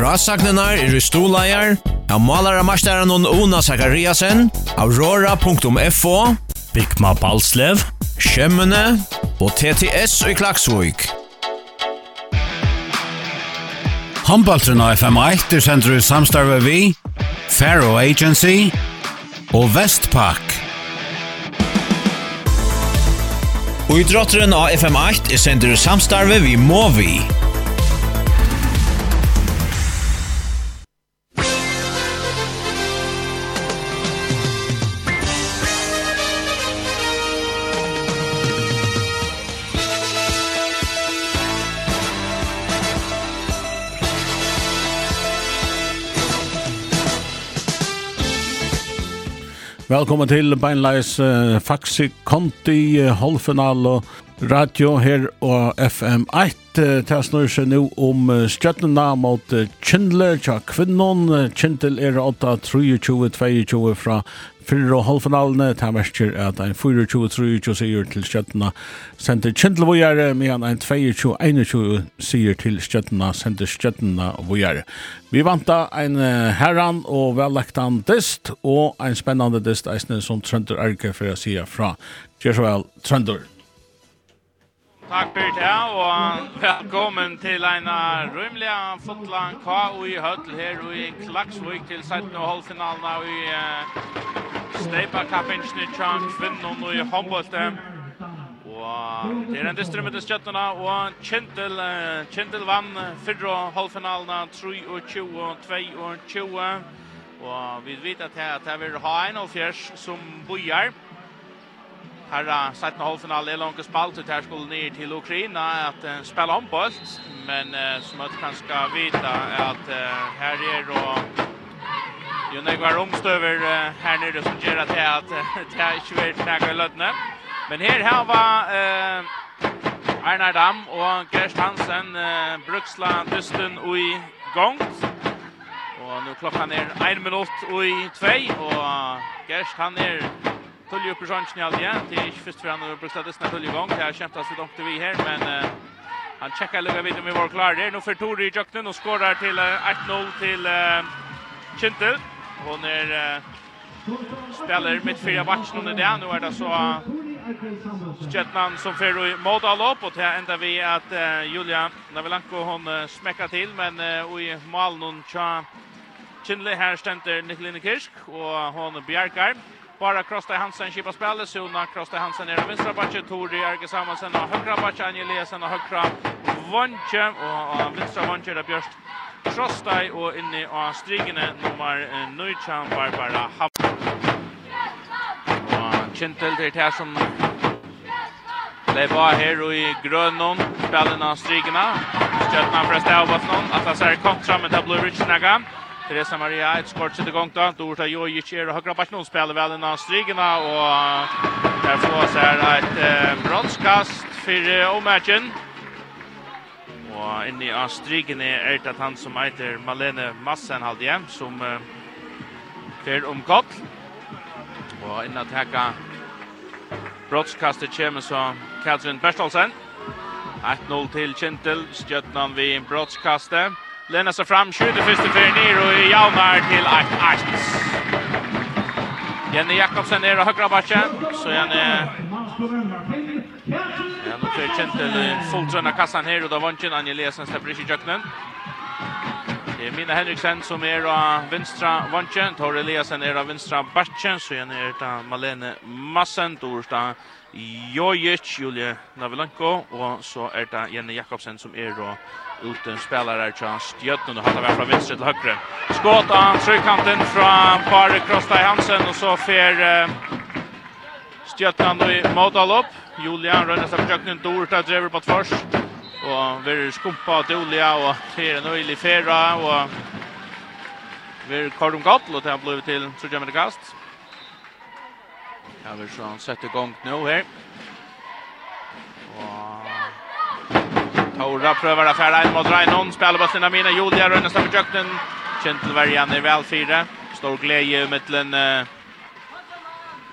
Frasagnenar er i stoleier, av malare masteren Ona Zakariasen, aurora.fo, Bikma Balslev, Kjemmene og TTS i Klaksvik. Håndbaltrun av FM1 er sender i samstarve vi, Faro Agency og Vestpak. Og idrotteren av FM8 er sender i samstarve vi Movi. Velkommen til Beinleis uh, Faxi Conti uh, halvfinal og radio her og FM1. Uh, det snur seg nå om uh, stjøttena mot uh, Kindler, tja kvinnon. Uh, Kindler er 8, 23, 22 fra Fyrir og halvfinalene, det versker at ein 24-23 sier til Stjøttena sender Kjendlevogjere, medan ein 22-21 sier til Stjøttena sender Stjøttena Vojere. Vi vanta ein herran og vellektan dist, og ein spennande dist eisne som Trøndur Erke for å sige fra. Gjør så vel, Trøndur. Takk for det, og velkommen til en rymlig fotland KUI Høtl her i Klaksvik til 17. holdfinalen av i Steipa Kappingen i Tjang, kvinnen og i håndbølte. Og det er en distrum etter skjøttene, og Kjentil, Kjentil vann fyrre holdfinalen 23 og 20 Og vi vet at det er en og Fjers som bojar. Herra en halvfinal er langt spalt ut her skulle ned til Ukraina at uh, spela om bolt, men uh, som at kan ska vita at uh, her er og jo nekvar omstøver uh, her nere som gjør at at det er ikke vært nekka i lødne. Men her her var uh, Arnar Dam og Gerst Hansen uh, bruksla dysten ui gongt. Og nu klokkan er 1 minutt ui 2 og Gerst han er Tulli upp i chansen igen. Det är inte först för han har brustat det i gång. Det har kämpat sig långt vi här men uh, han checkar lugga vid om vi var klar Det är nog för Tori i jakten och skorar till uh, 1-0 till uh, Kintel. Hon är uh, spelar mitt fyra match nu det. Nu är det så uh, Stjärnan som för mot alla upp och det enda vi att uh, Julia Navelanko hon uh, smäckar till men uh, i någon tja Kindle här ständer Nikolina Kirsk och hon Bjarkar Bara Krosta Hansen kipa spelet. Sona Krosta Hansen er den vänstra backen. Tori Erge Samuelsen och högra backen. Angeliasen och högra vantje. Och vinstra vantje där Bjørst Krostaj og inni av strigene nummer 9 Barbara Hav. Og Kintel til det som Leiva her og i grønnen, spillene av strigene. Stjøttene fra Stavbottene, at det ser kontra med blir Richnaga. Teresa Maria ett skott sitter igång då. Dorta tar Jojic är och högra backen och spelar väl en anstrigna och där får så här ett bronskast för omatchen. Och inne i anstrigna är det han som heter Malene Massen igen som för om gott. Och inne att hacka brottskastet kommer så Katrin Berstolsen. 1-0 till Kintel, Stjötnan vid brottskastet. Lena sig fram, skjuter första för ner och i Jalmar till 8-8. Jenny Jakobsen är i högra backen, så Jenny... Ja, nu tar känt till fulltröna kassan här och då vann Anja Lesen släpper i köknen. Det är Mina Henriksen som är av vänstra vanchen, Tor Eliasen är av vinstra batchen, så Jenny är av Malene Massen, Torsta Jojic, Julie Navilanko, och så är det Jenny Jakobsen som är av Uten spelare Charles Stjötnund och han var från vänster till högre. Skott av tryckkanten från Par Krosta Hansen och så fer uh, Stjötnund i Modalop. Julian Rönnes sig på nu Dorta driver på först. Och vi skumpa till Julia och till en öjlig färra och vi har dem gott och det har blivit till Sjöjammer Kast. Ja, vi har sett igång nu här. Och Tora prøver å fære inn mot Reinon. Spiller bare sina mine. Julia Røynes på Jøknen. Kjentelverjan er vel fire. Stor glede i midtelen.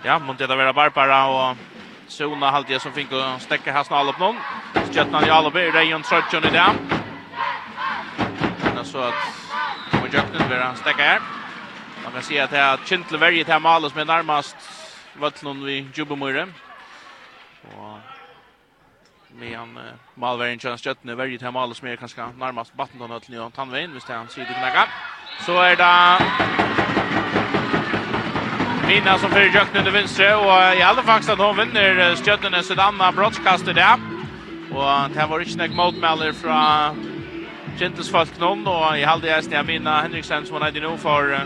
Ja, mot det være Barbara og Sona halvtid som fikk å stekke her snall opp noen. Kjøttene i Alibi. Reion Trøtjon i det. Men så at mot Jøknen vil han stekke her. Man kan si at det er Kjentelverjan til Malus med nærmest vøtlen vi Jubomyre. Og medan uh, Malverin kjønner Jötne verget her Malus mer kanske nærmast battentonøtlen i Tannveien hvis det er han sier knäcka så är det Mina som fyrir jøkken under vinstre og i alle faktisk at hon vinner stjøttene sitt anna brottskast i det og det var ikke nek motmelder fra Kintes folk noen og i halde jeg snia Mina Henriksen som han er i nå for uh,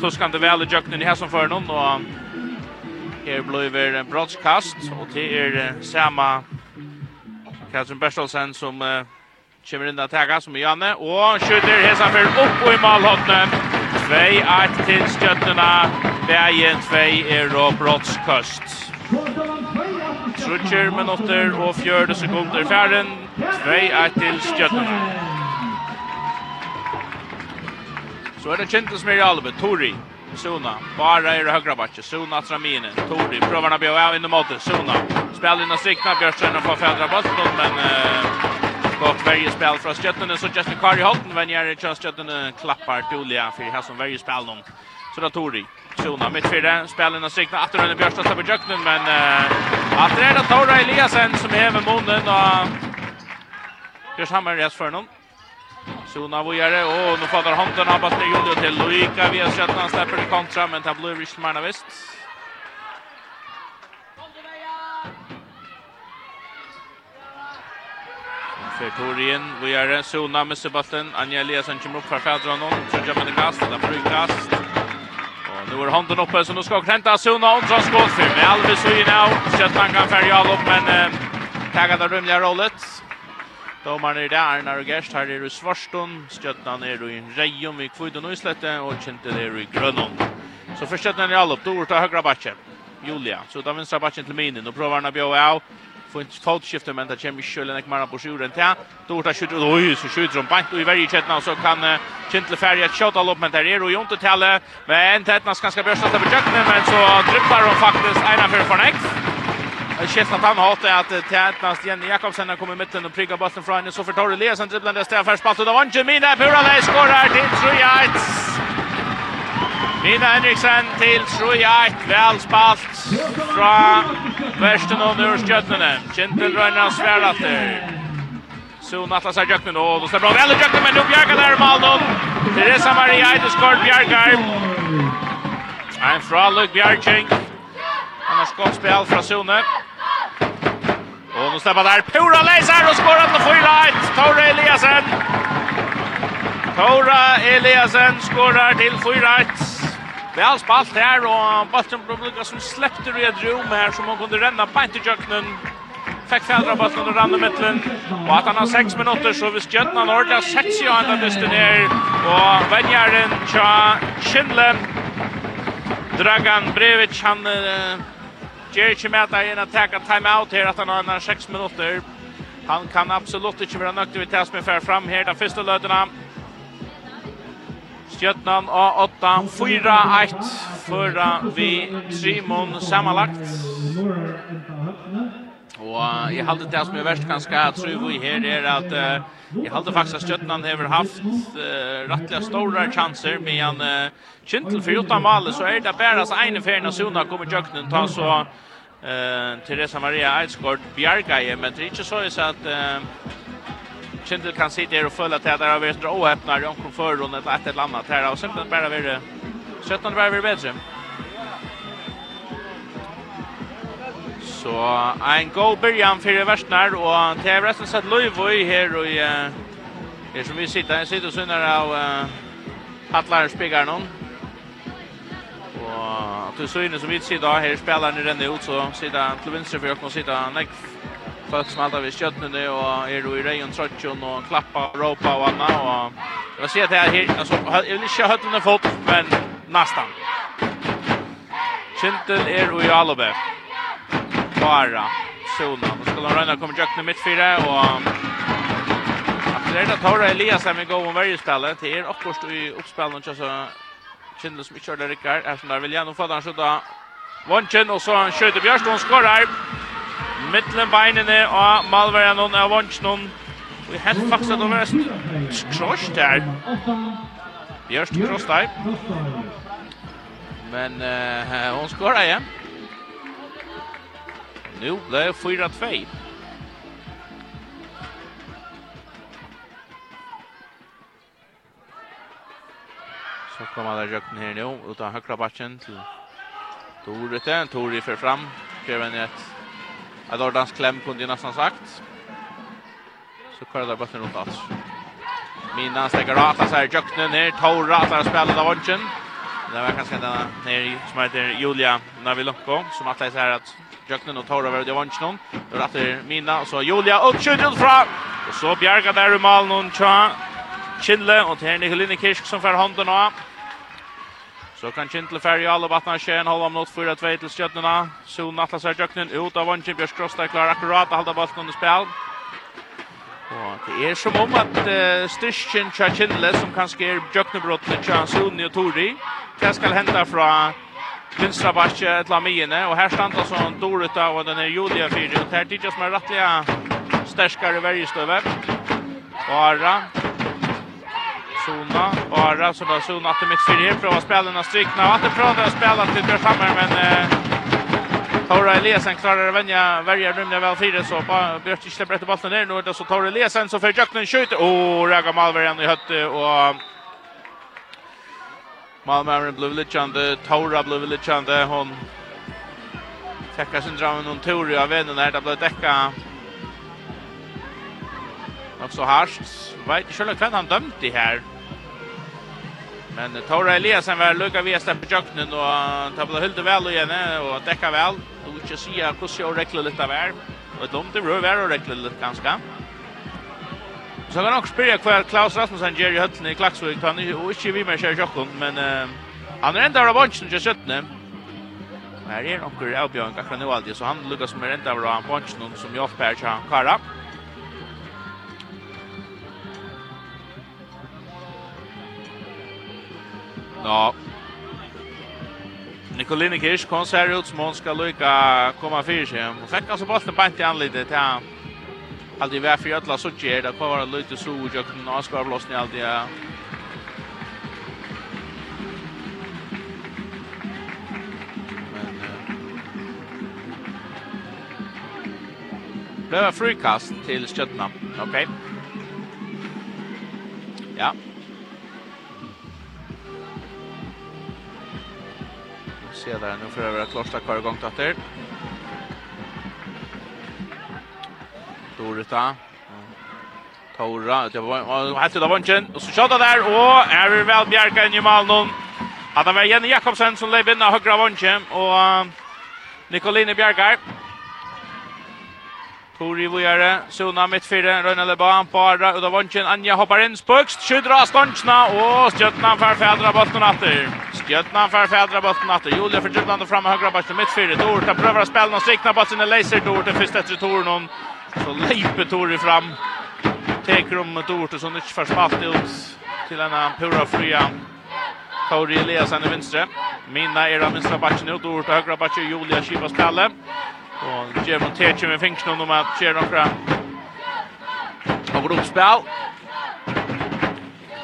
tuskande vel i i hæsson som noen og Her blir en brottskast, og det er samme Katrin Berstolsen som uh, kommer inn og tager som Janne, og skjuter Hesafer opp i malhånden. 2-1 til skjøttene, veien 2 er og brottskøst. Trutjer minutter og fjørde sekunder fjerden, 2-1 til skjøttene. Så er det kjent som er i alve, Tori. Tori. Sona, bara i högra backen. Sona Traminen, Tori, prövarna bjöv av in i måten. Sona, spel in och strikna Björkström och får fädra bollen men eh, gott varje spel från Stjötterna så Justin Kari Holten, Holten vem gör det Stjötterna klappar Tulia för här som varje spel någon. Så då Tori, Sona mitt fyra, det, spel in och sikna att Rönne Björkström tar på Jöknen men eh, att det är då Tora Eliasen som häver munnen och Björkström har rätt för någon. Sona Vojare, och nu fattar handen av Bastia Julio till Loika. Vi har sett han släpper i kontra, men det blir Rich Marnavist. För Torien, Vojare, Sona med Sebastian. Anja Eliasson kommer upp för fädra honom. Trudja med det kast, det blir kast. Och nu är handen uppe, så nu ska Krenta Sona och dra skål för. Med Alves och nu Köttan kan färja all upp, men äh, taggar det rymliga rollet. Domaren er der, Arnar og Gerst, her er i Svarstund, Stjötnan er i Reium i Kvudon og Islette og Kintel er i Grönon. Så først Stjötnan er alle opp, då tar høyre backen, Julia, så tar vänstra backen til Minin, og prøver han å bjöa av, får inte fotskifte men det kommer ikke kjölen ikke mer på sjuren til. då tar skjuter, oi, så skjuter han bant og i verre kätna så kan Kintel et kjøtt alle opp, men der er det ju inte tälle, men skal ganska börsta på jacken men så dribblar de faktiskt ena for Fornex. Det känns att han har hatar att Tätnast Jenny Jakobsen har kommit i mitten och priggar bollen från henne. Så för Torre Eliasson dribblar nästa här spalt. Och då vann inte Mina Puralej skorar till Trujajt. Mina Henriksen till Trujajt. Väl spalt från Värsten och Nurskjötnene. Kintel Röjna Svärater. Sun Atlas har Jöknen och då släpper bra väl i Jöknen men nu bjärgar där Maldon. Teresa Maria Eideskård bjärgar. En fra Luke Han har skottspel fra Sune. Och nu stämmer där Pura Leisar och skorar till Fyrlight. Tora Eliasen. Tora Eliasen skorar till Vi har spalt här och Bastian Blomlika som släppte Red Room här som hon kunde ränna på i köknen. Fick fjädra Bastian och rann i mittlen. Och att han har sex minuter så vi Jötna han ordentligt sex i andra dysten ner. Och vänjaren tja Kindle. Dragan Brevic han... Uh, Jerry Chimata är en att time out här att han har en 6 minuter. Han kan absolut inte vara nöjd med det som är fram här. Den första löderna. Stjötnan A8, 4-1 förra vi Simon sammanlagt. Och jeg halte det som er verst ganska att tro vi er at uh, jeg halte faktisk at Stjötnan har haft uh, rettelig store chanser medan uh, Kintel för utan mål så är det bara så en färna sona kommer jöknen ta så eh Teresa Maria Eidsgård Bjarga men det är inte så att eh Kintel kan sitta där och följa till där av vänster och öppna runt från förrun ett ett eller annat här och sen bara vi det 17 bara vi bättre. Så en god början för Västnar och det är resten sett Löjvoj här och i Her som vi sitter, jeg sitter og sunner av uh, Atlar spikar noen. Och till syne som vi sitter här spelar ni den ut så sitter till vänster för jag kommer sitta näck folk som alltid vid nu, och är då i rejon trötchen och klappa ropa och annat och jag ser att här alltså jag vill inte höra den fot men nästan Kintel är i Alobe bara zona. Nu ska de röna kommer Jökne mitt fyra och Efter det tar Elias här med gå om varje spel. Det är också i uppspelen och så Kindle som ikke har det rikker, er som der vil gjennom fatt han skjøtta Vonchen, og så han skjøter Bjørstånd, skårer mittlen beinene av Malverjan og Vonchen og helt faktisk at det var kross der. Bjørst kross der. Men uh, hon skårer igjen. Nu blev det 4-2. kommer där jökten här nu ut av högra backen till Torite. Tori för fram. Kevin ett Adordans kläm kunde ju nästan sagt. Så kör där bollen runt alls. Mina stäcker rata så här jökten ner. Tor han spelet av vunchen. Det var kanske den här som heter Julia Navilonko som att det är att Jöknen och Tora var det vant någon. Då rätter Mina så Julia och skjuter fra. Och så bjärgar där i malen och tja. Kille och Terni Helene Kirsk som får handen av. Så kan Kintle färja alla vattna tjejen hålla om något 4-2 till stjötterna. Så atlas här jöknen ut av vanschen. Björs Krosta är klar akkurat att hålla bollen under spel. Och det är som om att uh, styrken tja Kintle som kanske är jöknebrottnet tja Solen och Tori. Det ska hända från Vinstra Bache till Amiene. Och här stannar som Dorita och den är Julia Fyri. Och här tidsas med rättliga stärskare värjestöver. Och Arra zona. Ara så har zona att mitt fyra prova spelarna strikna. Att det prova att spela till där framme men eh Tora Eliasen klarar att vänja värja rymda väl fyra så på Björk inte släpper bollen ner nu då så Tora Eliasen så för Jöknen skjuter och Raga Malver i hötte och Malmö blev lite chande Tora blev lite chande hon täcker sin drar någon tur av vännen där det blev täcka Och så harskt. Vet inte selv kvän han dömt i här. Men Tora Eliasen var lukka vi stäpp jöknen och tabla hyllde väl och gärna och täcka väl. ikke si at hvordan jeg rekler litt av her. Og et lomt långt rör var och räckla litt ganske. Så kan nok spyrre hva Klaus Rasmussen gjør i høttene i Klaxvik. Han er jo ikke vi med kjær jökken, men uh, han er enda av bunchen till 17. Här är några avbjørn akkurat nå alltid, så han lukkas med enda av bunchen som jag färd kvar upp. Ja. Nicoline Kirsch kom så här ut som hon ska lycka komma fyra sig. Hon fick alltså bollen på i anlitet till han. Allt i värf i ödla så ger det. Kvar var det lite så och jag kan kunde avskar blåsning allt i Blev frikast till Stjötna. Okej. Okay. Ja, se där nu för över att Klosta kvar igång tatter. Dorita. Tora, det var hette det var och så skjuter där och är det väl Bjarka in i mål nu. Att det var Jenny Jakobsen som lägger in högra vånchen och Nicoline Bjarkar. Tori vujare, Suna mittfyrre, Røyne Leban, Parra, Uda Vonsen, Anja hoppar inn, Spukst, skydra Stansna, og Stjøtna fer fædra botten atter. Stjøtna fer fædra botten atter, Julia for Djublande framme høyre bak til mittfyrre, Dorta prøver å spille noen strikna på sine leiser, Dorta først etter Tornon, så leiper Tori fram, teker om Dorta som ikke får spalt ut til en pura fria Tori Eliasen i vinstre. Mina er av vinstra bakken ut, Dorta høyre bakken, Julia skiva spillet. Og gjør man Tetcher med fingrarna om att köra några av gruppspel.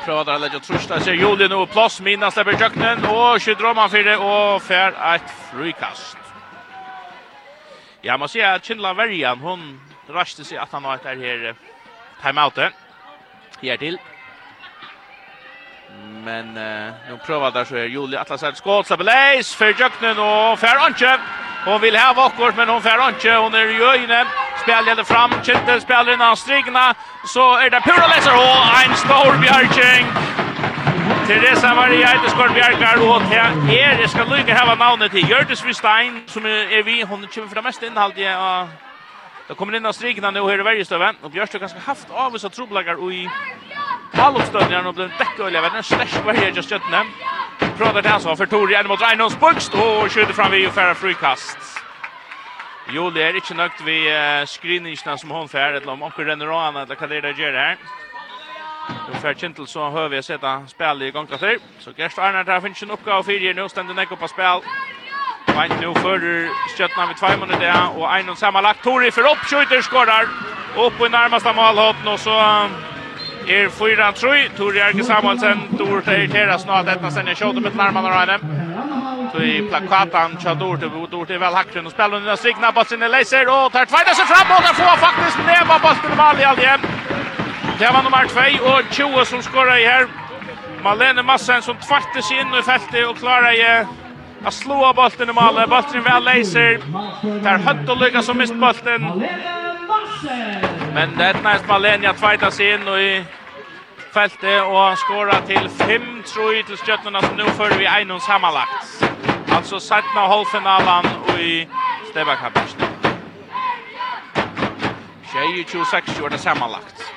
Prøver der legger Jeg ser Julie nå plass, Mina slipper kjøkkenen, og skytter om han fire, og fer et frukast. Ja, man ser at Kindla Verjan, hun raste seg at han har etter her timeoutet. Her til. Men uh, nå prøver der så er Julie Atlas et skål, slipper leis, fer kjøkkenen, og fer anke. Hon vill ha vakort men hon får inte. Hon är ju inne. Spelar fram. Kjente spelar in innan strigna. Så är det Pura Lesser. och en stor bjärking. Teresa Maria heter Skård Bjerkar Och det är, jeg ska lycka hava namnet till Gördes Vistein som är vi, Hon kommer fra mest innhaldige av Det kommer in av strikna nu här i Värjestöven. Och Björstö ganska haft av vissa troblagar i Hallopstödningar og blev dekket og elever. Den slash var her just köttne. Prøver til ansvar for Tori enn mot Reinholds Bugst og skjuter fram vi og færre frikast. Julie er ikke nøgt nöjt uh, skriningarna som hon färd. Eller om hon renner av henne eller hva det er det gjør her. Nu för Kintel så hör vi sätta spel i gång Så Gerst Arnard här finns en uppgave för nu. Ständer Neko på spel. Beint nu för Stjärtna med 2 minuter där och en och samma lagt Tori för upp skjuter skorar upp i närmaste målhopp och så är 4-3 Tori Erke Samuelsen Tor irriterar snart detta sen jag skjuter med närmarna Ryan. Så i plakatan kör Tor till Tor till väl hacken och spelar den strikna på sin laser och tar tvåda sig fram och där får faktiskt neva på sin mål i alltid. Det var nummer 2 och 20 som skorar i här. Malene Massen som tvättar sig in i fältet och klarar i a slå bolten i målet. Bolten väl laser. Där høtt og lyckas som mist bolten. Men det er næst Malenia tvajtar seg in och i fältet och skora till 5-3 till Stjörnorna som nu för vi en och sammanlagt. Alltså av halvfinalen och i Stebakappen. 22-6 gjør det sammanlagt.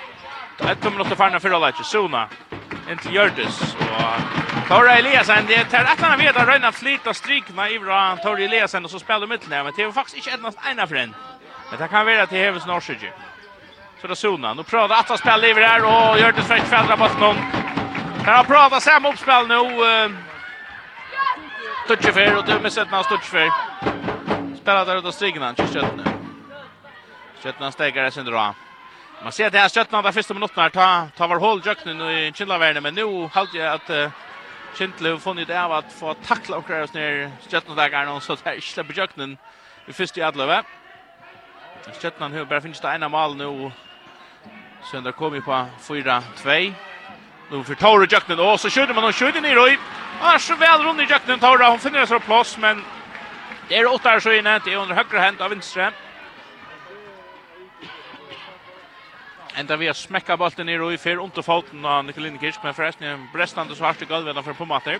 1 minutter farne fyrir leitje, Suna inn til Gjørtes. Og Tora Eliasen, det tar et eller annet ved at Røyna flit og strykna i bra Tora Eliasen, og så spiller mittlen her, men det er faktisk ikke ennast ena for en. Men det kan være at det heves Norsjøkje. Så det er Sona. Nå prøver at han spiller i her, og Gjørtes fra ikke fældra på noen. Her han prøvd å se om oppspill nå. Stutjefer, og du med Søtna Stutjefer. Spiller der ute og strykna, ikke Kjøttene stegar det sin dra. Man ser att det här stöttna var första minuten här. Ta, ta var hål jöknen i Kindlavärden. Men nu halt jag att uh, Kindlev funnit av att få tackla och krävs ner stöttna dagarna. Så det här släpper jöknen i första i Adlöve. Stöttna nu bara finns det ena mål nu. Sen där kommer på 4-2. Nu för Tore jöknen. Och så skjuter man och skjuter ner i. är så väl runt i jöknen Tore. Hon finner sig plats men det är åtta här så inne. Det är under högra hand av vänstra. Enda vi har smekka bolten ner och i fyr under foten av Nikolini Kirsk, men förresten är en brestande så hartig golvet för på matter.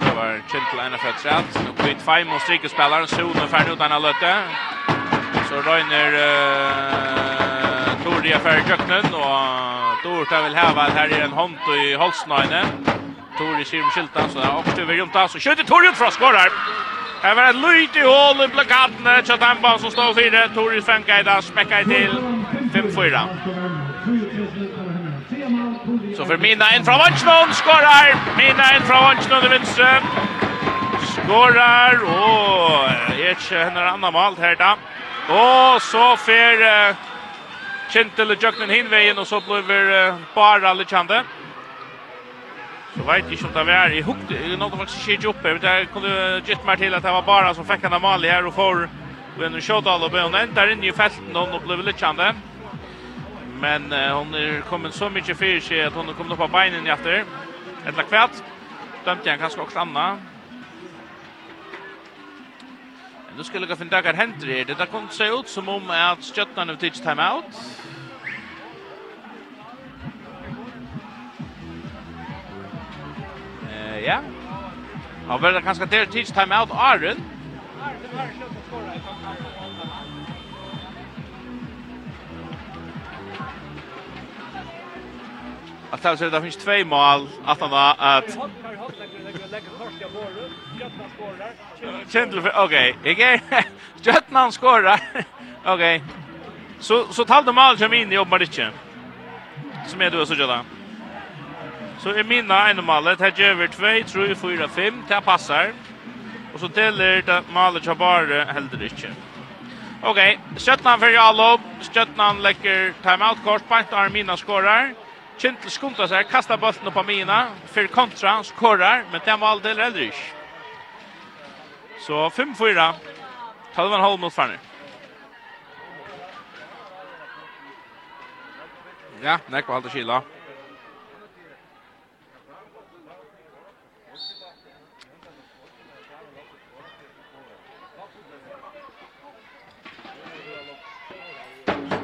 Det var Kintel ena för träd. Nu kvitt fem och stryker spelaren. Sonen färdig ut denna lötte. Så Reiner uh, Tordia för Jöknen och Dor tar väl häva att här är en hånd i Holsnöjne. Tori ser skyltan så där och över runt så skjuter Tori ut från skorar. Här var en i hål i plakaten så Tampa som står fyra Tori fänkar där späckar till 5-4. Så för Mina in från Vansnon skorar. Mina in från Vansnon till vänster. Skorar och ett hennar andra mål här då. Och så för Kintel och Jöknen hinvägen och så blir bara Alicante. Så vet ikke om det var i hukt. Någon som faktisk skjutit oppe, Men det kunne gitt meg til at det var bara som fick han Amali her og får och en shot og och hon ändar in i felten fältet ble litt lite Men uh, hon er kommet så mye för seg at hon har kommit upp på benen etter, Ett lag kvätt. Dömte han kanske också Anna. nå skulle jeg finne dagar händer her. Det där kom se ut som om att Stjötnan har tidigt timeout. ja. Og vel kanskje der teach time out Arun. Att det sig det finns två mål att han var att Kendall okej, jag Jötnan skorar. Okej. Så så talde mål som in i inte. Som är du så gör. Så är mina ena mallet. Här gör vi 2, 3, 4, 5. Det passar. Och så delar det mallet jag bara hällde det inte. Okej, okay. Stjötnan för Jalob. Stjötnan läcker timeout-kort. Pant Armina skorar. Kintel skuntar sig, kastar bollen upp av Mina. För kontra, skorar. Men det mål delar äldre inte. Så 5-4. Talvan Holm mot Farner. Ja, nekva halda kila.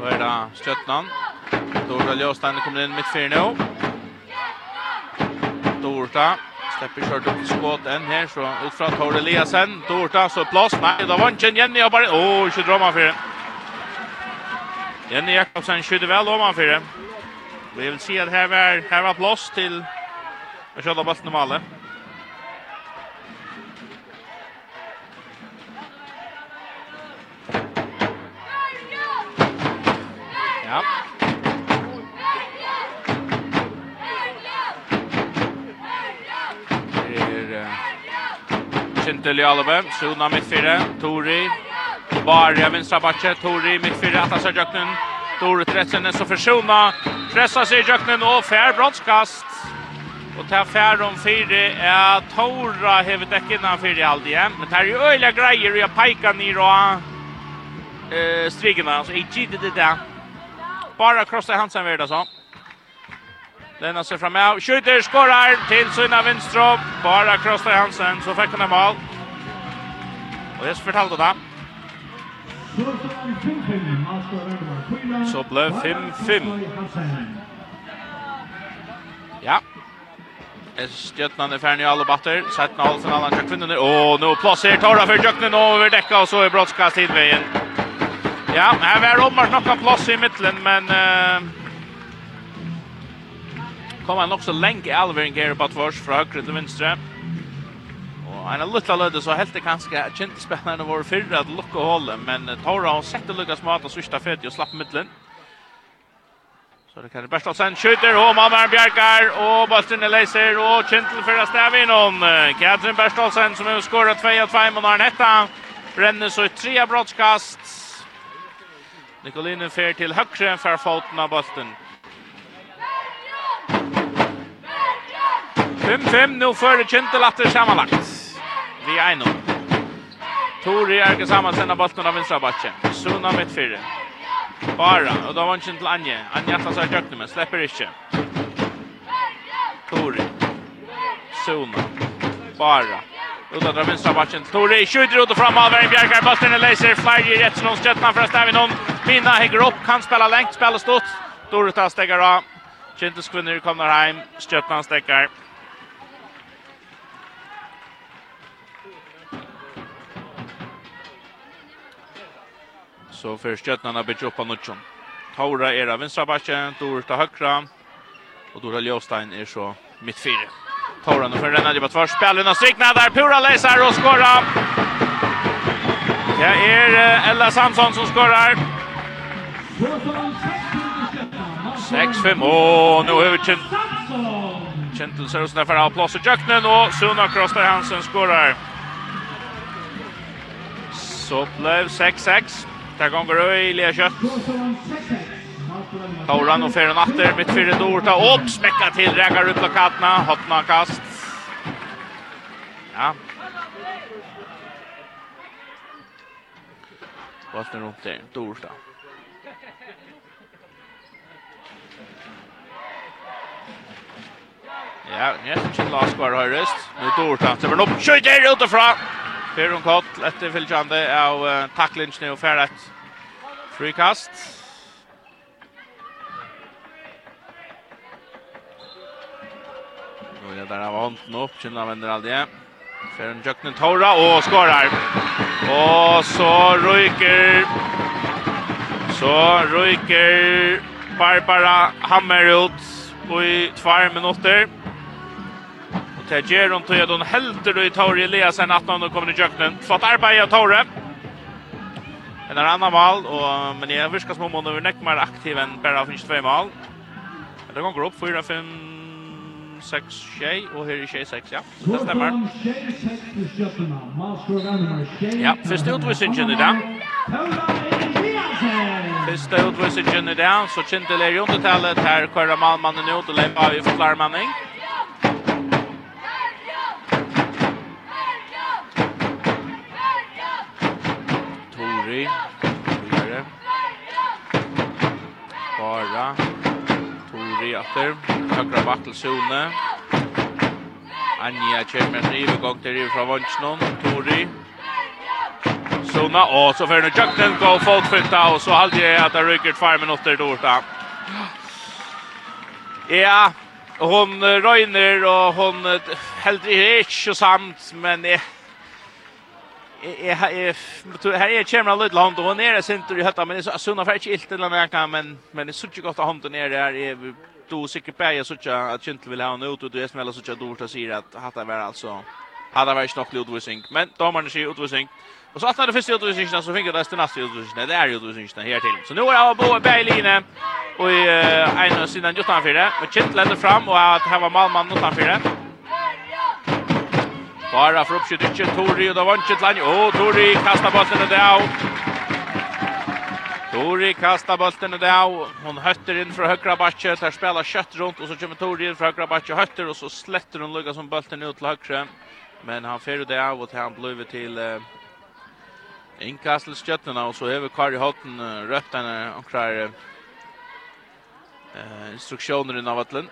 Då är det Stjötnan. Dorda Ljöstein kommer in mitt fyra nu. Dorta släpper kört upp skott en här så ut från Tor Eliasen. Dorta så plats. Nej, då vann Jen Jenny och bara åh, oh, så drar man för. Jenny Jakobsen skjuter väl om han för. Vi vill se att här var här var plats till Jag skjuter bollen i målet. Ja. Kintel i Alve, Sona midtfire, Tori, Barja vinstrabatje, Tori midtfire, Atta jöknen. Tori Tretsen, så for Sona, pressa sig Jøknen og fær brottskast. Og til fær om fire er Tora hevet ikke innan fire halde igjen, men det er øyla greier, og jeg peikar nir og uh, strigene, så jeg gitt det der bara krossa Hansen vidare så. Lena sig fram av. Skjuter, skorar till sina vinstra. Bara krossa Hansen så fick han mål. Och det fortalte det. Så blev 5-5. Ja. Stjøtnan er ferdig i alle batter. Sett av alle finalen til kvinnerne. Og nå plasser Tora for Jøknen over dekka, og så er brottskast tidveien. Ja, här var Rommars nokka plats i mitten, men Uh, kommer han också länge i Alvering här på tvårs från höger till vänster. Och en liten löd så helt det kanske kände spelarna var förra att lucka hållen, men Tora har sett det lyckas mata sista fet och slapp mitten. Så det kan det bästa sen skjuter och Malmö Bjarkar och Bastin läser och Kintel för att stäva in hon. Katrin Berstolsen som har skorat 2-2 mot Arnetta. Bränner så ett trea brottskast. Nikolinen fer til högre för foten av bollen. 5-5 nu för Kintelatter sammanlagt. Vi är nu. Tori Erge samman bollen av vänstra backen. Suna mitt fyra. Bara, och då var inte till Anje. Anje atlas har dökt men släpper inte. Tori. Sunna. Bara. Utan drar vinstra backen. Tori skjuter ut och fram av Värn Bjerkar. Bastien är laser. Flyer rätt som stöttan för att stäva någon. Mina hänger upp. Kan spela längt. Spela stått. Tori tar stäggar av. Kintus kvinnor kommer hem. Stöttan stäckar. Så för stöttan har bytt upp av Nutsson. Tora är av vänstra backen. Tori tar högra. Och Dora Ljåstein är så mitt fyra. Toran och för Renna det var två spel och strikna där Pura läser och skorar. Det är Ella Samson som skorar. 6-5 och nu över till Kentel Sørsen för all plats och Jöknen och Suna Kroster Hansen skorar. Så blev 6-6. Det går Røy Lea Kjøtt. Kauran och Ferran Atter med fyra dorta och smäcka till räkar upp plakatna, hoppna kast. Ja. Bollen runt där. Dorta. Ja, nu är det Lars kvar höjrest. Nu dorta. Så var upp. skjuter där utifrån. Ferran kott, efter fylljande av tacklingen och färdigt. Free kast. Och det där var hånden upp. Kinna vänder aldrig. Färden Jöknen Tora och skorar. Och så ryker. Så ryker Barbara Hammer ut i två minuter. Och det ger hon till hon hälter då i Tori Eliasen at någon kommer i Jöknen. Flott arbeid av Tore. En er annan mål og, men jeg virker som om hun er nekk mer aktiv enn bare av finnes två mål. Det går opp, 4-5 6, 6, og her er 6, 6, ja. Så det stemmer. Ja, første utvisningen i dag. Første utvisningen i dag, så Kjindel er i undertallet. Her kører Malmannen ut og leipa av i forklarmanning. Tori. Tori. Bara vi efter. Högra bak til Sune. Anja kommer en rivegång till rive från Vansnån. Tori. Suna, Och så får nu Jöknen gå fotfytta, Och så hade jag att det rycker tvær minutter til orta. Ja, hon röjner och hon helt heldur ikke samt, men jeg jeg her er kjemra litt hand og nere sinter i høtta men så sunna for ikke ilt eller men men det er så godt at hånden nere her er då säkert bäja så at Gentle vil ha en ut och det är smälla så att Dorta säger att hatta var alltså hade varit snack Ludvigsing men då har man sig Ludvigsing och så att när det första Ludvigsing så fick det nästa nästa Ludvigsing det er Ludvigsing her til. så nu är jag på Berlin og i en sidan utanför det och Gentle lägger fram og at her var malmann utanför det Bara för uppskjutning Tori och då vann Kjetlani. Åh, Tori kastar bollen och det är. Tori kastar bollen och där hon hötter in för högra backen där spelar kött runt och så kommer Tori in för högra backen hötter och så slätter hon lugga som bollen ut till högra. Men han fer det av och han blev till uh, inkastelskjötterna och så över Kari Hotten uh, rött den omkrar uh, uh, instruktioner i Navatlen.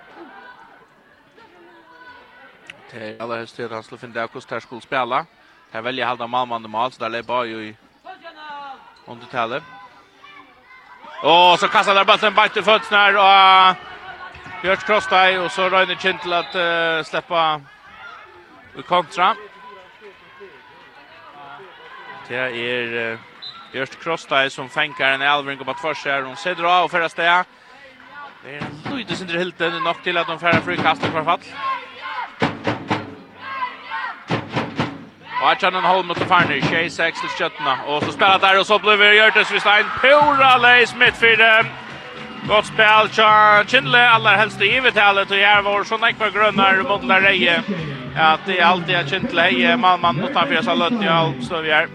Det är alla höst att han skulle finna det här skulle spela. Här väljer halda Malman och Mal så där lägger bara ju i undertalet. Och så kastar där bollen bak till fötterna och Björk Krostaj och så Röjne Kintel att uh, släppa kontra. Det är uh, Björk Krostaj som fänkar en Alvring och bara tvärs här. Hon sätter av och färra steg. Det är en lite sin helt ännu nog till att de färra frikastar kvar fall. Och att han håller mot Farner, 26 till skötterna. Och så spelar där och så blir det Görtes vid Stein. Pura Leis mittfyrde. Gott spel, Char Kindle, alla helst i givet och här var så näkva grönnar mot Lareje. Ja, det är alltid att Kindle heje, man man mot han fyra så lötning och allt så vi är.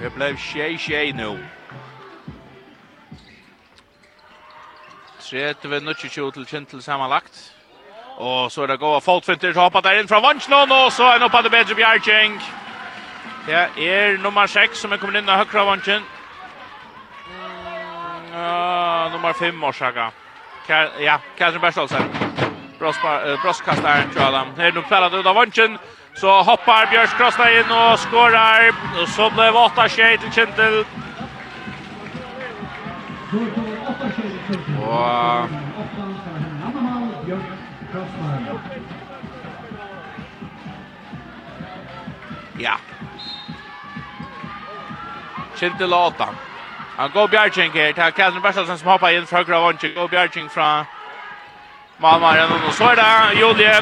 Det blev tjej tjej nu. 30 minutter til Kindle sammanlagt. Og så er det gode fotfinter som hoppet der inn fra Vansjnån, og så er det oppe det bedre Bjergjeng. Det er nummer 6 som er kommet inn av høyre av Vansjlån. Uh, nummer 5 årsaka. Ja, Katrin Berstolsen. Brosskastaren til Adam. Her nu spillet ut av Vansjen. Så hoppar Bjørs krossna inn og skårar. Og så ble det 8-6 til Kintel. Og Ja. Skilte låta. Han går Bjergjeng her. Det er Katrin Bersalsen som hoppar inn fra Gravanche. Går Bjergjeng fra Malmaren. Og så er det Julie.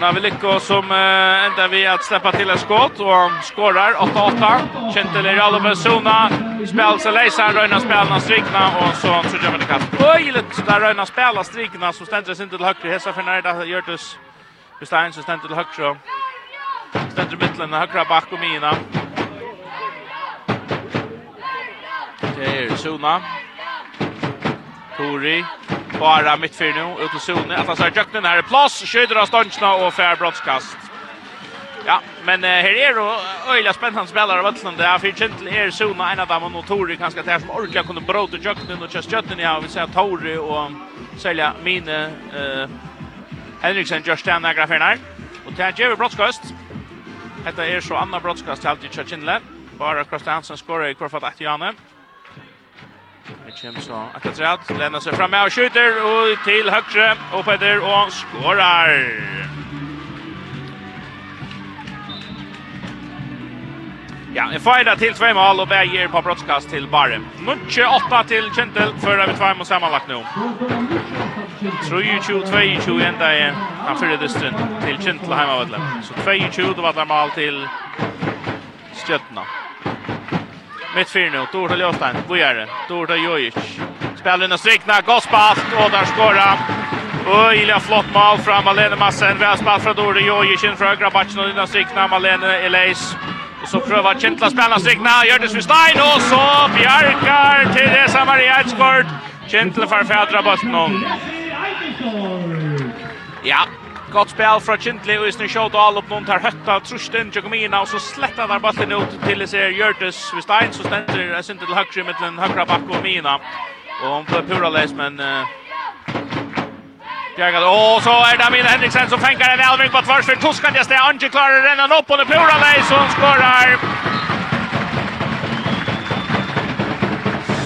Naviliko som uh, enda vi att släppa till ett skott och han skårar 8-8. Kjentel i Rallo Zona. Spel sig Leisan, Röjna spelarna strikna och så han så gör man det kast. Öjligt där Röjna spelar strikna så ständer det inte till högre. Hesa för när det gör det Bestein som stendur til högra. Stendur i mittlen, högra back och mina. Det er Suna. Tori. Bara mittfyr nu, ut til Sune. At han säger Jöknen her plass plats, skjuter av stansjene og fær brottskast. Ja, men uh, her er jo øyla spennende spillere av Vøtland. Det er för til her Suna, en av dem och Notori ganska där som orkar kunne bråte Jöknen og kjøst Jötten. Ja, vi ser Tori og selja Mine. Uh, Henriksen gjør stemne akkurat for nær. Og til han gjør brottskast. Dette er så andre brottskast til Altid Kjellkinle. Bare Kristiansen skårer i kvarfatt etter Janne. Det kommer så etter rett. Lennar seg fremme og skjuter. Og til høyre. Og Peter og skårer. Ja, en fejda till två mål och väger på brottskast till Barre. Nutche 8 till Kentel för vi två mål sammanlagt nu. 22-22 enda i han fyrre dystren til Kintla hemmavedlen. Så 22 var det mal til Stjötna Mitt fyr nu, Dorda Ljóstein, Bojare, Dorda Jojic. Spelen och strikna, gospast, och där skåra. Och Ilja flott mål från Malene Massen, väspalt från Dorda Jojic, in från högra batchen och Dina strikna, Malene Eleis. Och så prövar Kintla spela strikna, gör det Stein, och så Bjarkar till Esa Maria Edskort. Kintla förfädrar bösten Ja, gott spel fra och og Isne all upp någon tar hötta trusten Jogomina och så sletta där bollen ut till det ser Gjørtes ved Stein så ständer det synd till högre med den högra back och Mina. Och hon får pura läs men uh, Bjergat, och så är det Mina Henriksen som fenger en elving på tvärs för Toskan, jeg steg Ange klarar den upp och det pura läs som skorar.